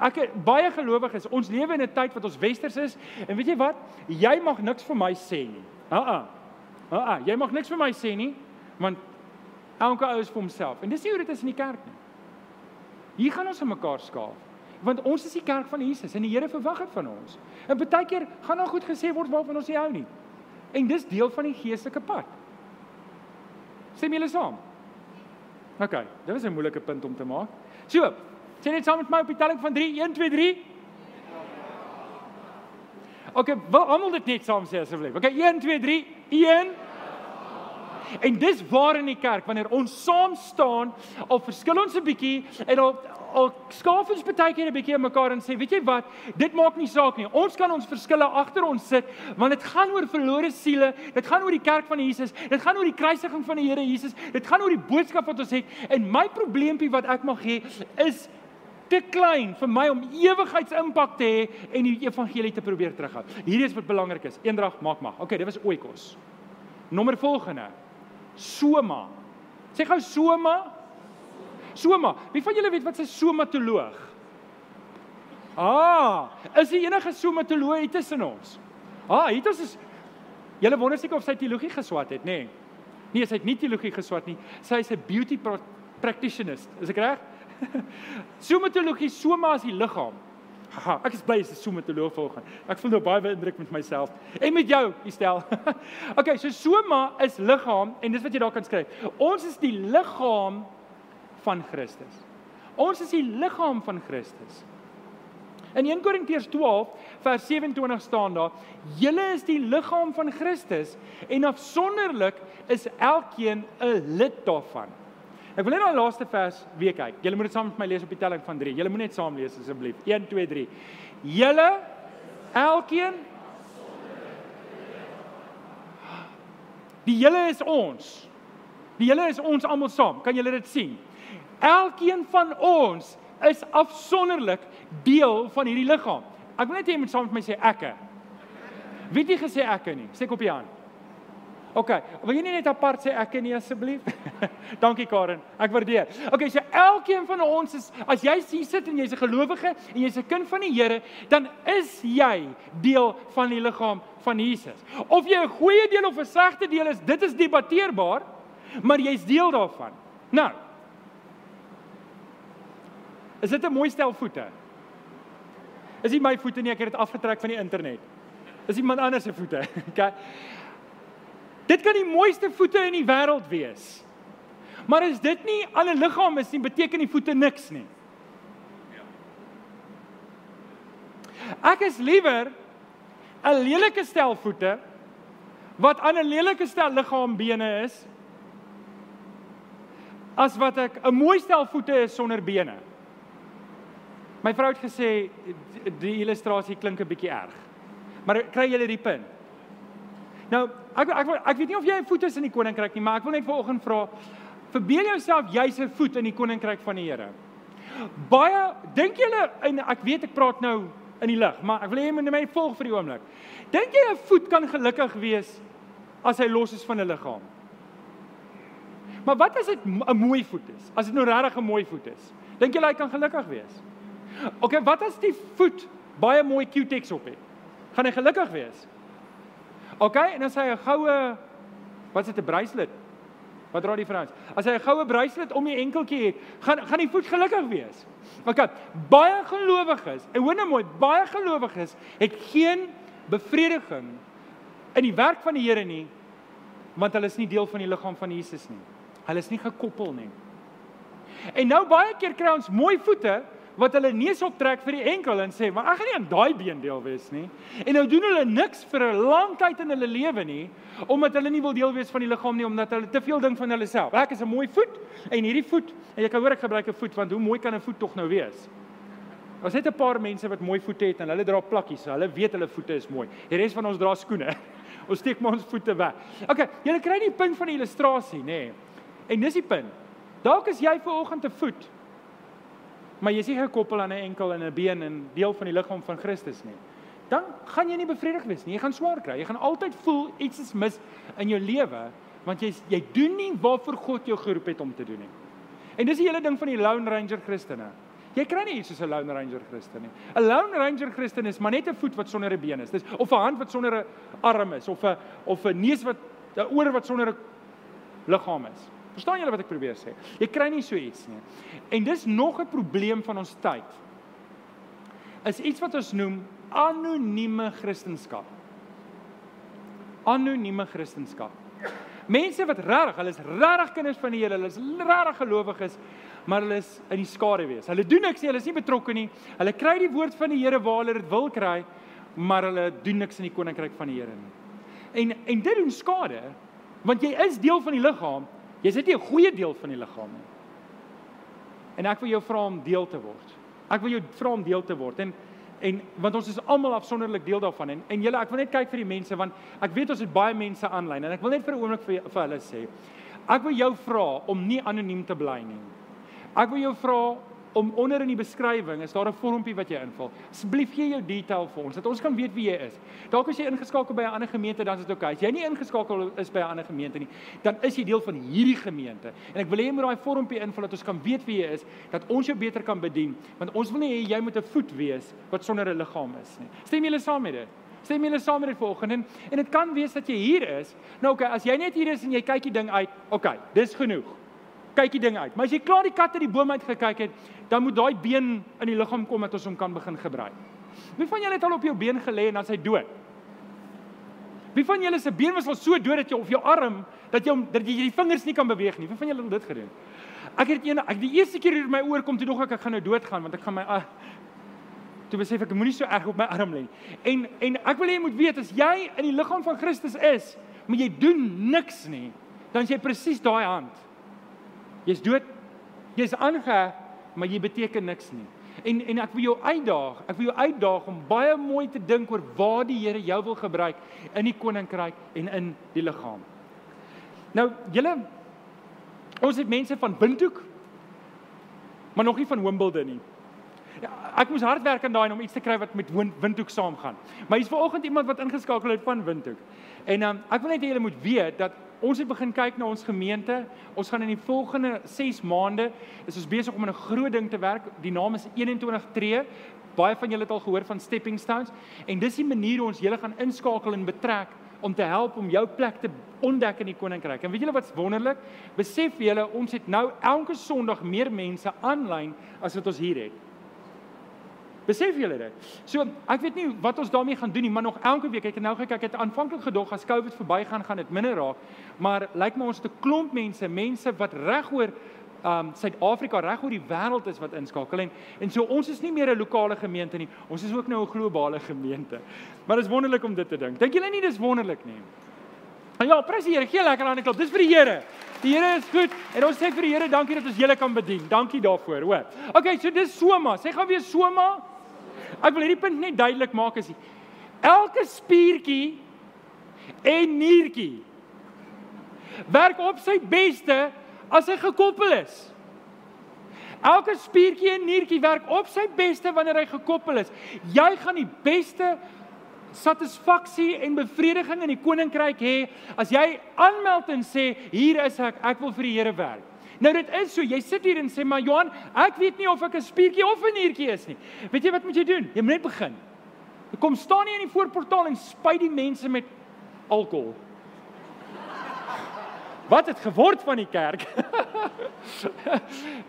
Ek baie gelowiges, ons lewe in 'n tyd wat ons westers is en weet jy wat? Jy mag niks vir my sê nie. Ha-ha. Ha-ha, jy mag niks vir my sê nie, want elke ou is vir homself. En dis nie hoe dit is in die kerk nie. Hier gaan ons aan mekaar skaaf want ons is die kerk van Jesus en die Here verwag dit van ons. En baie keer gaan daar goed gesê word waarvan ons nie hou nie. En dis deel van die geestelike pad. Stem julle saam? OK, dit was 'n moeilike punt om te maak. So, sê net saam met my op die telling van 3, 1 2 3. OK, wil almal dit net saam sê asseblief. OK, 1 2 3, 1 En dis waar in die kerk wanneer ons saam staan, al verskil ons 'n bietjie en al al skaaf ons baie keer 'n bietjie mekaar en sê, weet jy wat, dit maak nie saak nie. Ons kan ons verskille agter ons sit, want dit gaan oor verlore siele, dit gaan oor die kerk van Jesus, dit gaan oor die kruisiging van die Here Jesus, dit gaan oor die boodskap wat ons het. En my probleempie wat ek mag hê is te klein vir my om ewigheidsimpak te hê en die evangelie te probeer terughou. Hierdie is wat belangrik is. Eendrag maak mag. Okay, dit was oikos. Nommer volgende. Soma. Sê gou soma. Soma. Wie van julle weet wat 'n somatoloog? Ah, is die enige somatoloog hier tussen ons? Ah, hier is ons. Julle wonder seker of sy teologie geswat het, nê? Nee. nee, sy het nie teologie geswat nie. Sy is 'n beauty practitioner. Is ek reg? Somatologie, soma is die liggaam. Haha, ek is bly as 'n somatoloog volgens. Ek voel nou baie beïndruk met myself en met jou, Estel. okay, so soma is liggaam en dis wat jy daar kan skryf. Ons is die liggaam van Christus. Ons is die liggaam van Christus. In 1 Korintiërs 12 vers 27 staan daar: "Julle is die liggaam van Christus en afsonderlik is elkeen 'n lid daarvan." Ek wil net na die laaste vers weer kyk. Julle moet dit saam met my lees op die telling van 3. Julle moet net saam lees asseblief. 1 2 3. Julle elkeen Die hele is ons. Die hele is ons almal saam. Kan julle dit sien? Elkeen van ons is afsonderlik deel van hierdie liggaam. Ek wil net hê jy moet saam met my sê ekke. Wie het nie gesê ekke nie? Sê op die hand. OK, wil jy nie net apart sê ekke nie asseblief? Dankie Karen, ek waardeer. OK, so elkeen van ons is as jy hier sit en jy's 'n gelowige en jy's 'n kind van die Here, dan is jy deel van die liggaam van Jesus. Of jy 'n goeie deel of 'n slegte deel is, dit is debatteerbaar, maar jy's deel daarvan. Nou, Is dit 'n mooi stel voete? Is nie my voete nie, ek het dit afgetrek van die internet. Is iemand anders se voete? Okay. Dit kan die mooiste voete in die wêreld wees. Maar as dit nie aan 'n liggaam is nie, beteken die voete niks nie. Ek is liewer 'n lelike stel voete wat aan 'n lelike stel liggaambene is as wat ek 'n mooi stel voete is sonder bene. My vrou het gesê die illustrasie klink 'n bietjie erg. Maar kry julle die punt? Nou, ek ek ek weet nie of jy 'n voet is in die koninkryk nie, maar ek wil net vanoggend vra verbeel jouself jy's 'n voet in die koninkryk van die Here. Baie dink julle en ek weet ek praat nou in die lig, maar ek wil hê jy moet my volg vir die oomblik. Dink jy 'n voet kan gelukkig wees as hy los is van 'n liggaam? Maar wat as dit 'n mooi voet is? As dit nou regtig 'n mooi voet is? Dink jy hy kan gelukkig wees? OK, wat as die voet baie mooi Q-tex op het? Gaan hy gelukkig wees? OK, en as hy 'n goue wat is dit 'n bracelet? Wat dra die vrouens? As hy 'n goue bracelet om die enkeltjie het, gaan gaan die voet gelukkig wees. OK, baie gelowiges, en hoor nou mooi, baie gelowiges het geen bevrediging in die werk van die Here nie, want hulle is nie deel van die liggaam van Jesus nie. Hulle is nie gekoppel nie. En nou baie keer kry ons mooi voete wat hulle neus optrek vir die enkel en sê, "Maar ek gaan nie aan daai been deel wees nie." En nou doen hulle niks vir 'n lang tyd in hulle lewe nie, omdat hulle nie wil deel wees van die liggaam nie omdat hulle te veel ding van hulle self. Ek is 'n mooi voet en hierdie voet, en jy kan hoor ek gebruik 'n voet want hoe mooi kan 'n voet tog nou wees? Ons het 'n paar mense wat mooi voete het en hulle dra plakkies, hulle weet hulle voete is mooi. Die res van ons dra skoene. Ons steek maar ons voete weg. Okay, julle kry die punt van die illustrasie, nê? Nee. En dis die punt. Dalk is jy ver oggend te voet maar jy is nie gekoppel aan 'n enkel en 'n been en deel van die liggaam van Christus nie. Dan gaan jy nie bevredig wees nie. Jy gaan swaar kry. Jy gaan altyd voel iets is mis in jou lewe want jy jy doen nie waarvoor God jou geroep het om te doen nie. En dis die hele ding van die Lone Ranger Christene. Jy kry nie iets soos 'n Lone Ranger Christen nie. 'n Lone Ranger Christen is maar net 'n voet wat sonder 'n been is. Dis of 'n hand wat sonder 'n arm is of 'n of 'n neus wat 'n oor wat sonder 'n liggaam is. Verstaan julle wat ek probeer sê? Jy kry nie so iets nie. En dis nog 'n probleem van ons tyd. Is iets wat ons noem anonieme kristendom. Anonieme kristendom. Mense wat regtig, hulle is regtig kinders van die Here, hulle is regtig gelowiges, maar hulle is in die skare wees. Hulle doen niks nie, hulle is nie betrokke nie. Hulle kry die woord van die Here waar hulle dit wil kry, maar hulle doen niks in die koninkryk van die Here nie. En en dit doen skade, want jy is deel van die liggaam, Jy's net nie 'n goeie deel van die liggaam nie. En ek wil jou vra om deel te word. Ek wil jou vra om deel te word en en want ons is almal afsonderlik deel daarvan en en julle ek wil net kyk vir die mense want ek weet ons het baie mense aanlyn en ek wil net vir 'n oomblik vir vir hulle sê. Ek wil jou vra om nie anoniem te bly nie. Ek wil jou vra om onder in die beskrywing is daar 'n vormpie wat jy invul. Asseblief gee jou detail vir ons dat ons kan weet wie jy is. Dalk as jy ingeskakel by 'n ander gemeente dan is dit oukei. Okay. As jy nie ingeskakel is by 'n ander gemeente nie, dan is jy deel van hierdie gemeente. En ek wil hê jy moet daai vormpie invul dat ons kan weet wie jy is, dat ons jou beter kan bedien, want ons wil nie hê jy moet 'n voet wees wat sonder 'n liggaam is nie. Stem julle saam met dit? Stem julle saam met dit volgende en en dit kan wees dat jy hier is. Nou oké, okay, as jy net hier is en jy kyk die ding uit, oké, okay, dis genoeg kyk die ding uit. Maar as jy klaar die kat uit die boom uit gekyk het, dan moet daai been in die liggaam kom dat ons hom kan begin gebruik. Wie van julle het al op jou been gelê en dan sy dood? Wie van julle se been was al so dood dat jy of jou arm dat jy dat jy die vingers nie kan beweeg nie? Wie van julle het dit gedoen? Ek het een ek die eerste keer hier my oor kom toe nog ek ek gaan nou doodgaan want ek gaan my uh, toe besef ek moenie so erg op my arm lê nie. En en ek wil hê jy moet weet as jy in die liggaam van Christus is, maar jy doen niks nie, dan is jy presies daai hand. Jy's dood. Jy's aangeheg, maar jy beteken niks nie. En en ek wil jou uitdaag. Ek wil jou uitdaag om baie mooi te dink oor waar die Here jou wil gebruik in die koninkryk en in die liggaam. Nou, julle ons het mense van Windhoek maar nog nie van Wimbledon nie. Ja, ek moes hard werk aan daai om iets te kry wat met Windhoek saamgaan. Maar hier's vanoggend iemand wat ingeskakel het van Windhoek. En um, ek wil net hê julle moet weet dat Ons het begin kyk na ons gemeente. Ons gaan in die volgende 6 maande is ons besig om 'n groot ding te werk. Die naam is 21 tree. Baie van julle het al gehoor van stepping stones en dis die manier hoe ons julle gaan inskakel en betrek om te help om jou plek te ontdek in die koninkryk. En weet julle wat's wonderlik? Besef julle ons het nou elke Sondag meer mense aanlyn as wat ons hier het. Besef julle dit? So, ek weet nie wat ons daarmee gaan doen nie, maar nog elke week ek het nou gekyk, ek het aanvanklik gedog as COVID verbygaan gaan dit minder raak, maar lyk my ons 'n klomp mense, mense wat regoor um Suid-Afrika reg oor die wêreld is wat inskakel en en so ons is nie meer 'n lokale gemeente nie. Ons is ook nou 'n globale gemeente. Maar dit is wonderlik om dit te dink. Dink julle nie dis wonderlik nie? En ja, prys die Here, gee lekker aan die klop. Dis vir die Here. Die Here is goed en ons sê vir die Here dankie dat ons julle kan bedien. Dankie daarvoor, hoor. Okay, so dis Soma. Sê gou weer Soma. Ek wil hierdie punt net duidelik maak as elke spiertjie en niertjie werk op sy beste as hy gekoppel is. Elke spiertjie en niertjie werk op sy beste wanneer hy gekoppel is. Jy gaan die beste satisfaksie en bevrediging in die koninkryk hê as jy aanmeld en sê hier is ek, ek wil vir die Here werk. Nou dit is so, jy sit hier en sê maar Johan, ek weet nie of ek 'n spiertjie of 'n niertjie is nie. Weet jy wat moet jy doen? Jy moet net begin. Kom staan nie in die voorportaal en spuit die mense met alkohol. Wat het geword van die kerk?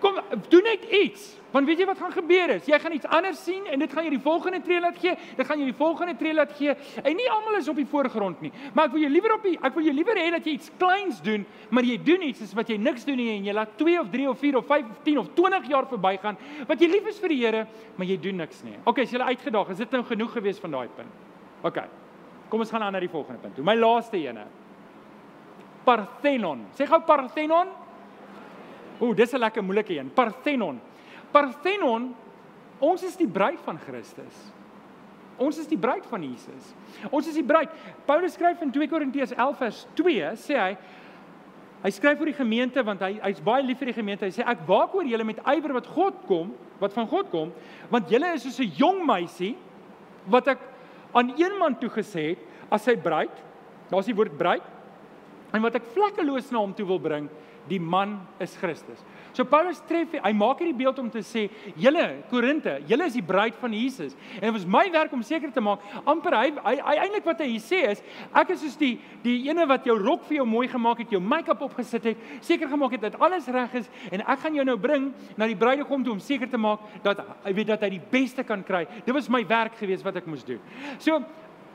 Kom, doen net iets. Want weet jy wat gaan gebeur is? Jy gaan iets anders sien en dit gaan jy die volgende tree laat gee. Dit gaan jy die volgende tree laat gee. En nie almal is op die voorgrond nie. Maar ek wil jou liewer op die ek wil jou liewer hê dat jy iets kleins doen, maar jy doen iets is wat jy niks doen nie en jy laat 2 of 3 of 4 of 5 of 10 of 20 jaar verbygaan wat jy lief is vir die Here, maar jy doen niks nie. Okay, as jy uitgedaag, is dit nou genoeg gewees van daai punt? Okay. Kom ons gaan aan na die volgende punt. My laaste ene. Parthenon. Sê gou Parthenon. Ooh, dis 'n lekker moeilike een. Parthenon. Parthenon, ons is die bruid van Christus. Ons is die bruid van Jesus. Ons is die bruid. Paulus skryf in 2 Korintiërs 11 vers 2 sê hy hy skryf vir die gemeente want hy hy's baie lief vir die gemeente. Hy sê ek waak oor julle met ywer wat God kom, wat van God kom, want julle is soos 'n jong meisie wat ek aan een man toegesê het as sy bruid. Daar's die woord bruid en wat ek vlekkeloos na hom toe wil bring, die man is Christus. So Paulus tref hy maak hierdie beeld om te sê, julle Korinte, julle is die bruid van Jesus. En dit was my werk om seker te maak, amper hy hy, hy eintlik wat hy sê is, ek is soos die die ene wat jou rok vir jou mooi gemaak het, jou make-up opgesit het, seker gemaak het dat alles reg is en ek gaan jou nou bring na die bruidegom toe om seker te maak dat hy weet dat hy die beste kan kry. Dit was my werk geweest wat ek moes doen. So,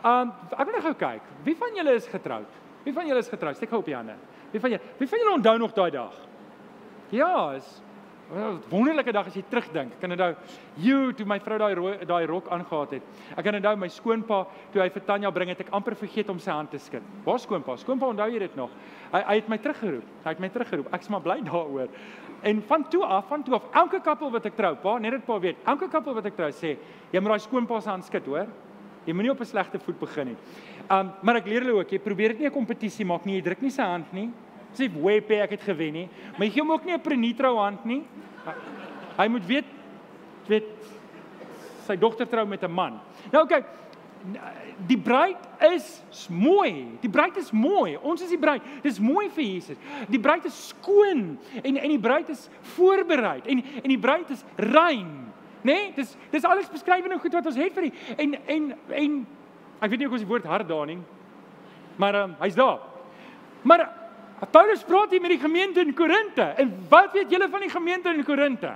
ehm um, ek wil net gou kyk, wie van julle is getroud? Wie van julle is getroud? Steek gou op die hande. Wie van julle? Wie van julle onthou nog daai dag? Ja, is 'n wonderlike dag as jy terugdink. Ek kan onthou, jy toe my vrou daai daai rok aangetree het. Ek kan onthou my skoonpa toe hy vir Tanya bring het ek amper vergeet om sy hand te skud. Waar skoonpa? Skoonpa onthou jy dit nog? Hy hy het my teruggeroep. Hy het my teruggeroep. Ek's maar bly daaroor. En van toe af, van toe af, elke koppel wat ek trou, pa, net dit pa weet, elke koppel wat ek trou sê, jy moet daai skoonpa se hand skud, hoor? Jy moenie op 'n slegte voet begin nie. Um maar ek leer hulle ook, jy probeer dit nie 'n kompetisie maak nie. Jy druk nie sy hand nie. Sê wepe ek het gewen nie. Maar jy gee hom ook nie 'n prenitro hand nie. Hy moet weet weet sy dogter trou met 'n man. Nou oké. Okay, die bruid is mooi. Die bruid is mooi. Ons is die bruid. Dis mooi vir Jesus. Die bruid is skoon en en die bruid is voorberei en en die bruid is rein? Nee, dis dis alles beskrywende goed wat ons het vir die en en en ek weet nie of ons die woord hart daar nie. Maar um, hy's daar. Maar Paulus praat hier met die gemeente in Korinte. En wat weet julle van die gemeente in Korinte?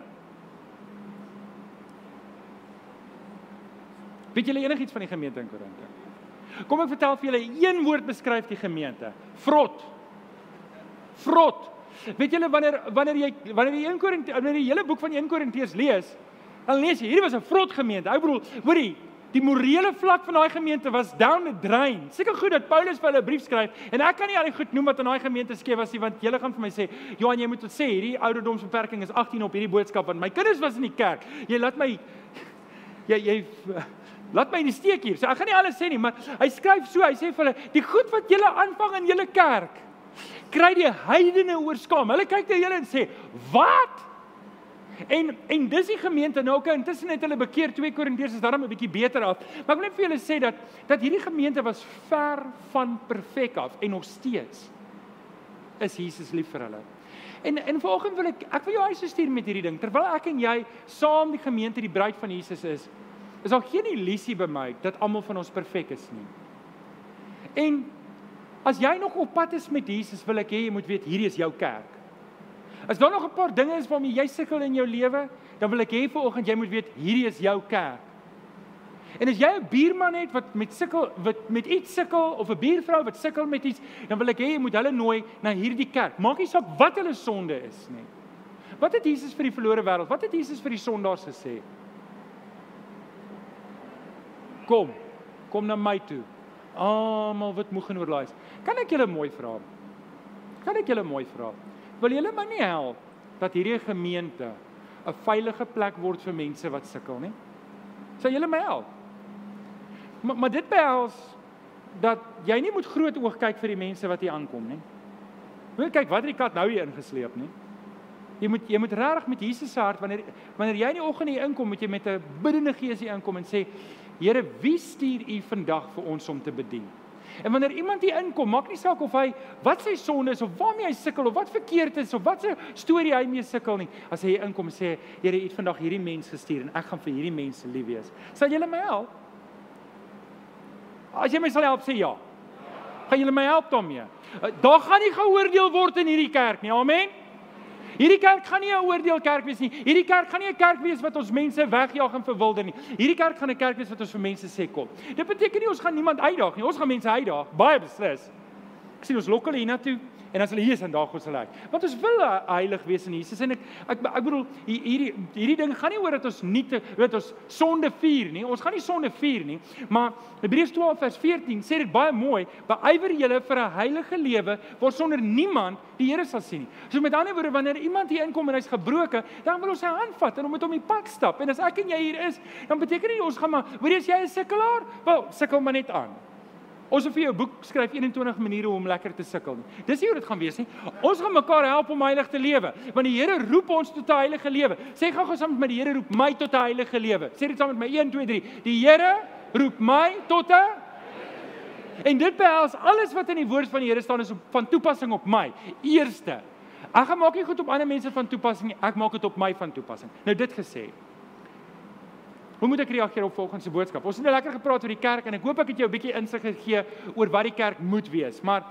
Weet julle enigiets van die gemeente in Korinte? Kom ek vertel vir julle een woord beskryf die gemeente. Vrot. Vrot. Weet julle wanneer wanneer jy wanneer jy 1 Korinte wanneer jy die hele boek van 1 Korintiërs lees, Dan lees jy, hierdie was 'n vrot gemeente. Ek bedoel, hoorie, die morele vlak van daai gemeente was down the drain. Seker goed dat Paulus vir hulle 'n brief skryf en ek kan nie al die goed noem wat in daai gemeente skeef was nie, want julle gaan vir my sê, "Johan, jy moet sê, hierdie ouderdomsbeperking is 18 op hierdie boodskap want my kinders was in die kerk. Jy laat my jy jy laat my in die steek hier." So ek gaan nie alles sê nie, maar hy skryf so, hy sê vir hulle, "Die goed wat julle aanvang in julle kerk, kry die heidene oorskaam." Hulle kyk na julle en sê, "Wat?" En en dis die gemeente nou okay, intussen het hulle bekeer 2 Korintiërs is daarom 'n bietjie beter af. Maar ek wil net vir julle sê dat dat hierdie gemeente was ver van perfek af en nog steeds is Jesus lief vir hulle. En en vanoggend wil ek ek wil jou huis stuur met hierdie ding. Terwyl ek en jy saam die gemeente die bruid van Jesus is, is daar geen illusie by my dat almal van ons perfek is nie. En as jy nog op pad is met Jesus, wil ek hê jy moet weet hierdie is jou kerk. As daar nog 'n paar dinge is waarmee jy sukkel in jou lewe, dan wil ek hê vanoggend jy moet weet hierdie is jou kerk. En as jy 'n buurman het wat met sukkel wat met iets sukkel of 'n buurvrou wat sukkel met iets, dan wil ek hê jy moet hulle nooi na hierdie kerk. Maak nie saak wat hulle sonde is nie. Wat het Jesus vir die verlore wêreld? Wat het Jesus vir die sondaars gesê? Kom. Kom na my toe. Almal wat moeg en oorlaai is. Kan ek julle mooi vra? Kan ek julle mooi vra? Wil julle my nie help dat hierdie gemeente 'n veilige plek word vir mense wat sukkel nie? Sal julle my help? Maar, maar dit behels dat jy nie moet groot oog kyk vir die mense wat hier aankom nie. Moet kyk wat het die kat nou hier ingesleep nie. Jy moet jy moet regtig met Jesus se hart wanneer wanneer jy in die oggend hier inkom, moet jy met 'n biddende gees hier inkom en sê Here, wie stuur U vandag vir ons om te bedien? En wanneer iemand hier inkom, maak nie saak of hy wat sy sonde is of waarmee hy sukkel of wat verkeerd is of wat se storie hy mee sukkel nie. As hy hier inkom sê, Here, U het vandag hierdie mens gestuur en ek gaan vir hierdie mense lief wees. Sal julle my help? As jy my sal help, sê ja. Gaan julle my help daarmee? Daar gaan nie geoordeel word in hierdie kerk nie. Amen. Hierdie kerk gaan nie 'n oordeelkerk wees nie. Hierdie kerk gaan nie 'n kerk wees wat ons mense wegjaag en verwilder nie. Hierdie kerk gaan 'n kerk wees wat ons vir mense sê kom. Dit beteken nie ons gaan niemand uitdaag nie. Ons gaan mense uitdaag, baie beslis. Ek sien ons lok hulle hiernatoe en as hulle hier is dan daag ons hulle uit. Want ons wil heilig wees in Jesus en ek ek ek bedoel hierdie hierdie ding gaan nie oor dat ons nie te weet ons sonde vier nie. Ons gaan nie sonde vier nie, maar Hebreërs 12 vers 14 sê dit baie mooi, beywer julle vir 'n heilige lewe waarsonder niemand die Here sal sien nie. So met ander woorde wanneer iemand hier inkom en hy's gebroken, dan wil ons sy hand vat en hom met hom die pad stap. En as ek en jy hier is, dan beteken dit ons gaan maar, hoor jy as jy 'n sukkelaar, wel, sukkel maar net aan. Ons het vir jou 'n boek skryf 21 maniere om lekker te sukkel. Dis nie hoe dit gaan wees nie. Ons gaan mekaar help om heilig te lewe. Want die Here roep ons tot 'n heilige lewe. Sê gou-gou saam met my die Here roep my tot 'n heilige lewe. Sê dit saam met my 1 2 3. Die Here roep my tot 'n En dit behels alles wat in die woord van die Here staan is op van toepassing op my. Eerste. Ek gaan maak nie goed op ander mense van toepassing nie. Ek maak dit op my van toepassing. Nou dit gesê. Hoe moet ek reageer op volgens se boodskap? Ons het nou lekker gepraat oor die kerk en ek hoop ek het jou 'n bietjie insig gegee oor wat die kerk moet wees. Maar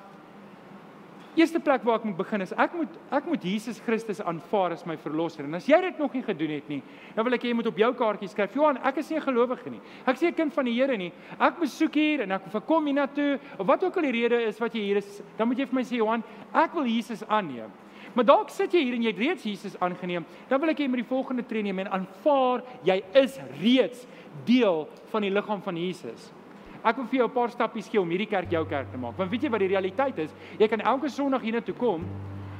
eerste plek waar ek moet begin is ek moet ek moet Jesus Christus aanvaar as my verlosser. En as jy dit nog nie gedoen het nie, dan wil ek hê jy moet op jou kaartjie skryf: "Johan, ek is nie 'n gelowige nie. Ek is 'n kind van die Here nie. Ek besoek hier en ek verkom hier na toe of wat ook al die rede is wat jy hier is, dan moet jy vir my sê, Johan, ek wil Jesus aanneem." Maar dalk sit jy hier en jy het reeds Jesus aangeneem. Dan wil ek hê jy moet die volgende tree neem en aanvaar jy is reeds deel van die liggaam van Jesus. Ek wil vir jou 'n paar stappies gee om hierdie kerk jou kerk te maak. Want weet jy wat die realiteit is? Jy kan elke Sondag hiernatoe kom,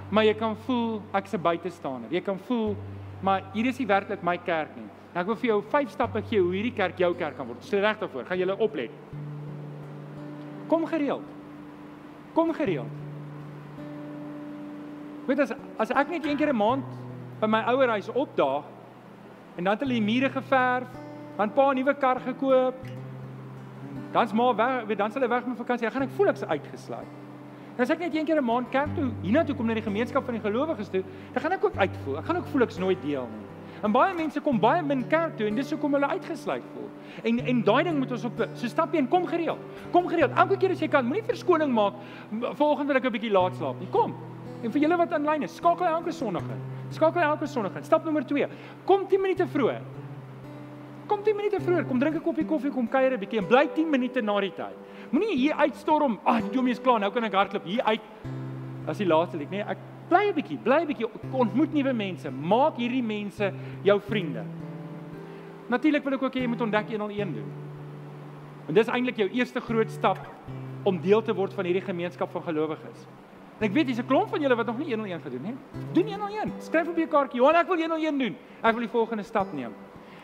maar jy kan voel ek's 'n buitestander. Jy kan voel maar hier is nie werklik my kerk nie. Ek wil vir jou 5 stappe gee hoe hierdie kerk jou kerk kan word. Stel reg daarvoor. Gaan julle oplet. Kom gereeld. Kom gereeld. Weet as as ek net een keer 'n maand by my ouer huis opdaag en dan hulle die mure geverf, dan pa 'n nuwe kar gekoop. Dan's maar weg, weet dan sal hy weg met vakansie. Dan gaan ek voel ek's uitgesluit. En as ek net een keer 'n maand kerk toe, hiernatoe kom na die gemeenskap van die gelowiges toe, dan gaan ek ook uitvoel. Ek gaan ook voel ek's nooit deel nie. En baie mense kom baie min kerk toe en dis hoekom hulle uitgesluit voel. En en daai ding moet ons op so stap 1 kom gereeld. Kom gereeld. Elke keer as jy kan, moenie verskoning maak volgende wil ek 'n bietjie laat slaap nie. Kom. En vir julle wat aanlyn is, skakel elke Sondag in. Skakel elke Sondag in. Stap nommer 2. Kom 10 minute vroeër. Kom 10 minute vroeër. Kom drink 'n koppie koffie, kom kuier 'n bietjie en bly 10 minute na die tyd. Moenie hier uitstorm. Ag, die domie is klaar. Nou kan ek hardloop hier uit. As die laaste liek, nee, ek bly 'n bietjie, bly 'n bietjie. Ontmoet nuwe mense. Maak hierdie mense jou vriende. Natuurlik wil ek ook hê jy moet ontdek 101 doen. En dis eintlik jou eerste groot stap om deel te word van hierdie gemeenskap van gelowiges. En ek weet dis 'n klomp van julle wat nog nie 101 gedoen het nie. Doen 101. Skryf op jou kaartjie. Johan, ek wil 101 doen. Ek wil die volgende stap neem.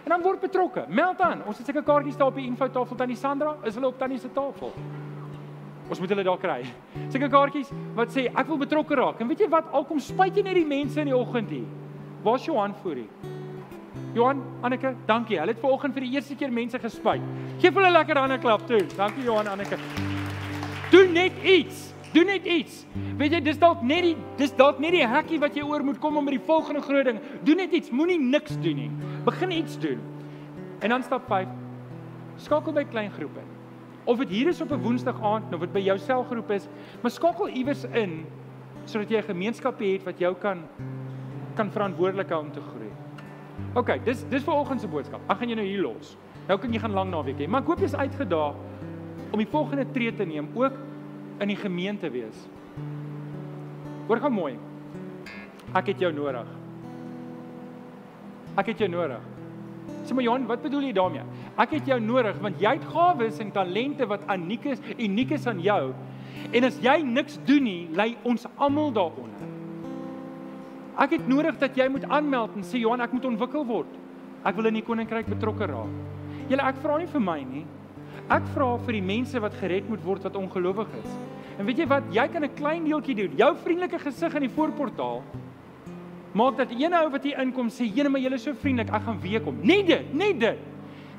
En dan word betrokke. Meld aan. Ons het seker kaartjies daar op die info tafel tannie Sandra. Is hulle op tannie se tafel? Ons moet hulle daar kry. Seker kaartjies wat sê ek wil betrokke raak. En weet jy wat? Alkom spyt jy net die mense in die oggend hier. Waar's Johan voor hier? Johan, Anneke, dankie. Hulle het vanoggend vir die eerste keer mense gespyt. Geef hulle 'n lekker hande klap toe. Dankie Johan, Anneke. Doen net iets. Doen net iets. Weet jy, dis dalk net die dis dalk net die hekkie wat jy oor moet kom om met die volgende groot ding. Doen net iets. Moenie niks doen nie. Begin iets doen. En dan stap 5. Skakel by klein groepe. Of dit hier is op 'n Woensdag aand of dit by jou selgroep is, maar skakel iewers in sodat jy 'n gemeenskap het wat jou kan kan verantwoordelik hou om te groei. OK, dis dis vir oggend se boodskap. Ek gaan jou nou hier los. Nou kan jy gaan lank naweek hê, maar ek hoop jy's uitgedaag om die volgende tree te neem ook in die gemeente wees. Hoor gou mooi. Ek het jou nodig. Ek het jou nodig. Sê maar Johan, wat bedoel jy daarmee? Ek het jou nodig want jy het gawes en talente wat uniek is, uniek is aan jou. En as jy niks doen nie, lê ons almal daaronder. Ek het nodig dat jy moet aanmeld en sê Johan, ek moet ontwikkel word. Ek wil in die koninkryk betrokke raak. Julle ek vra nie vir my nie. Ek vra vir die mense wat gered moet word wat ongelowig is. En weet jy wat? Jy kan 'n klein deeltjie doen. Jou vriendelike gesig in die voorportaal maak dat een ou wat hier inkom sê, "Jene, maar julle is so vriendelik, ek gaan weer kom." Net dit, net dit.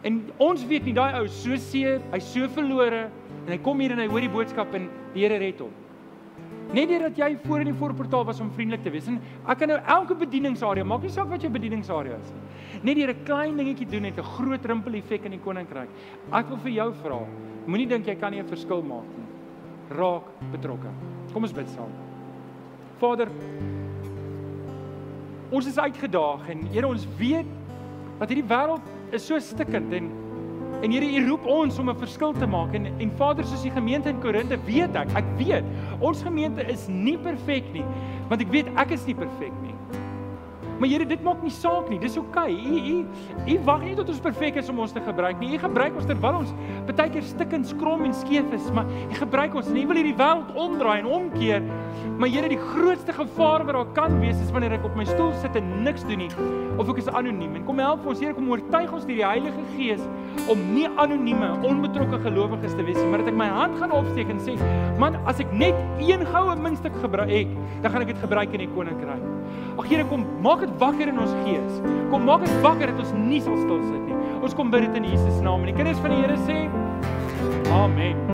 En ons weet nie daai ou so seer, hy's so verlore en hy kom hier en hy hoor die boodskap en die Here red hom. Net deurdat jy voor in die voorportaal was om vriendelik te wees. En ek kan nou elke bedieningsarea, maak nie saak wat jou bedieningsarea is nie. Net deur 'n klein dingetjie doen het 'n groot rimpel effek in die koninkryk. Ek wil vir jou vra, moenie dink jy kan nie 'n verskil maak nie. Raak betrokke. Kom ons bid saam. Vader, ons is uitgedaag en Here ons weet dat hierdie wêreld is so stikkend en en Here U roep ons om 'n verskil te maak. En en Vader soos die gemeente in Korinthe weet ek ek weet ons gemeente is nie perfek nie want ek weet ek is nie perfek nie Maar Here, dit maak nie saak nie. Dis oukei. Okay. U u u wag nie tot ons perfek is om ons te gebruik nie. U gebruik ons terwyl ons baie keer stikkend skrom en skeef is, maar u gebruik ons en u wil hierdie wêreld omdraai en omkeer. Maar Here, die grootste gevaar wat daar kan wees is wanneer ek op my stoel sit en niks doen nie of ek is anoniem. En kom help ons, Here, kom oortuig ons deur die Heilige Gees om nie anonieme, onbetrokke gelowiges te wees nie, maar dat ek my hand gaan opsteek en sê, "Man, as ek net een goue muntstuk gebruik, dan gaan ek dit gebruik in die koninkryk." Ag Here, kom maak dit wakker in ons gees. Kom maak dit wakker dat ons nie sal stil sit nie. Ons kom bid dit in Jesus naam en die kinders van die Here sê Amen.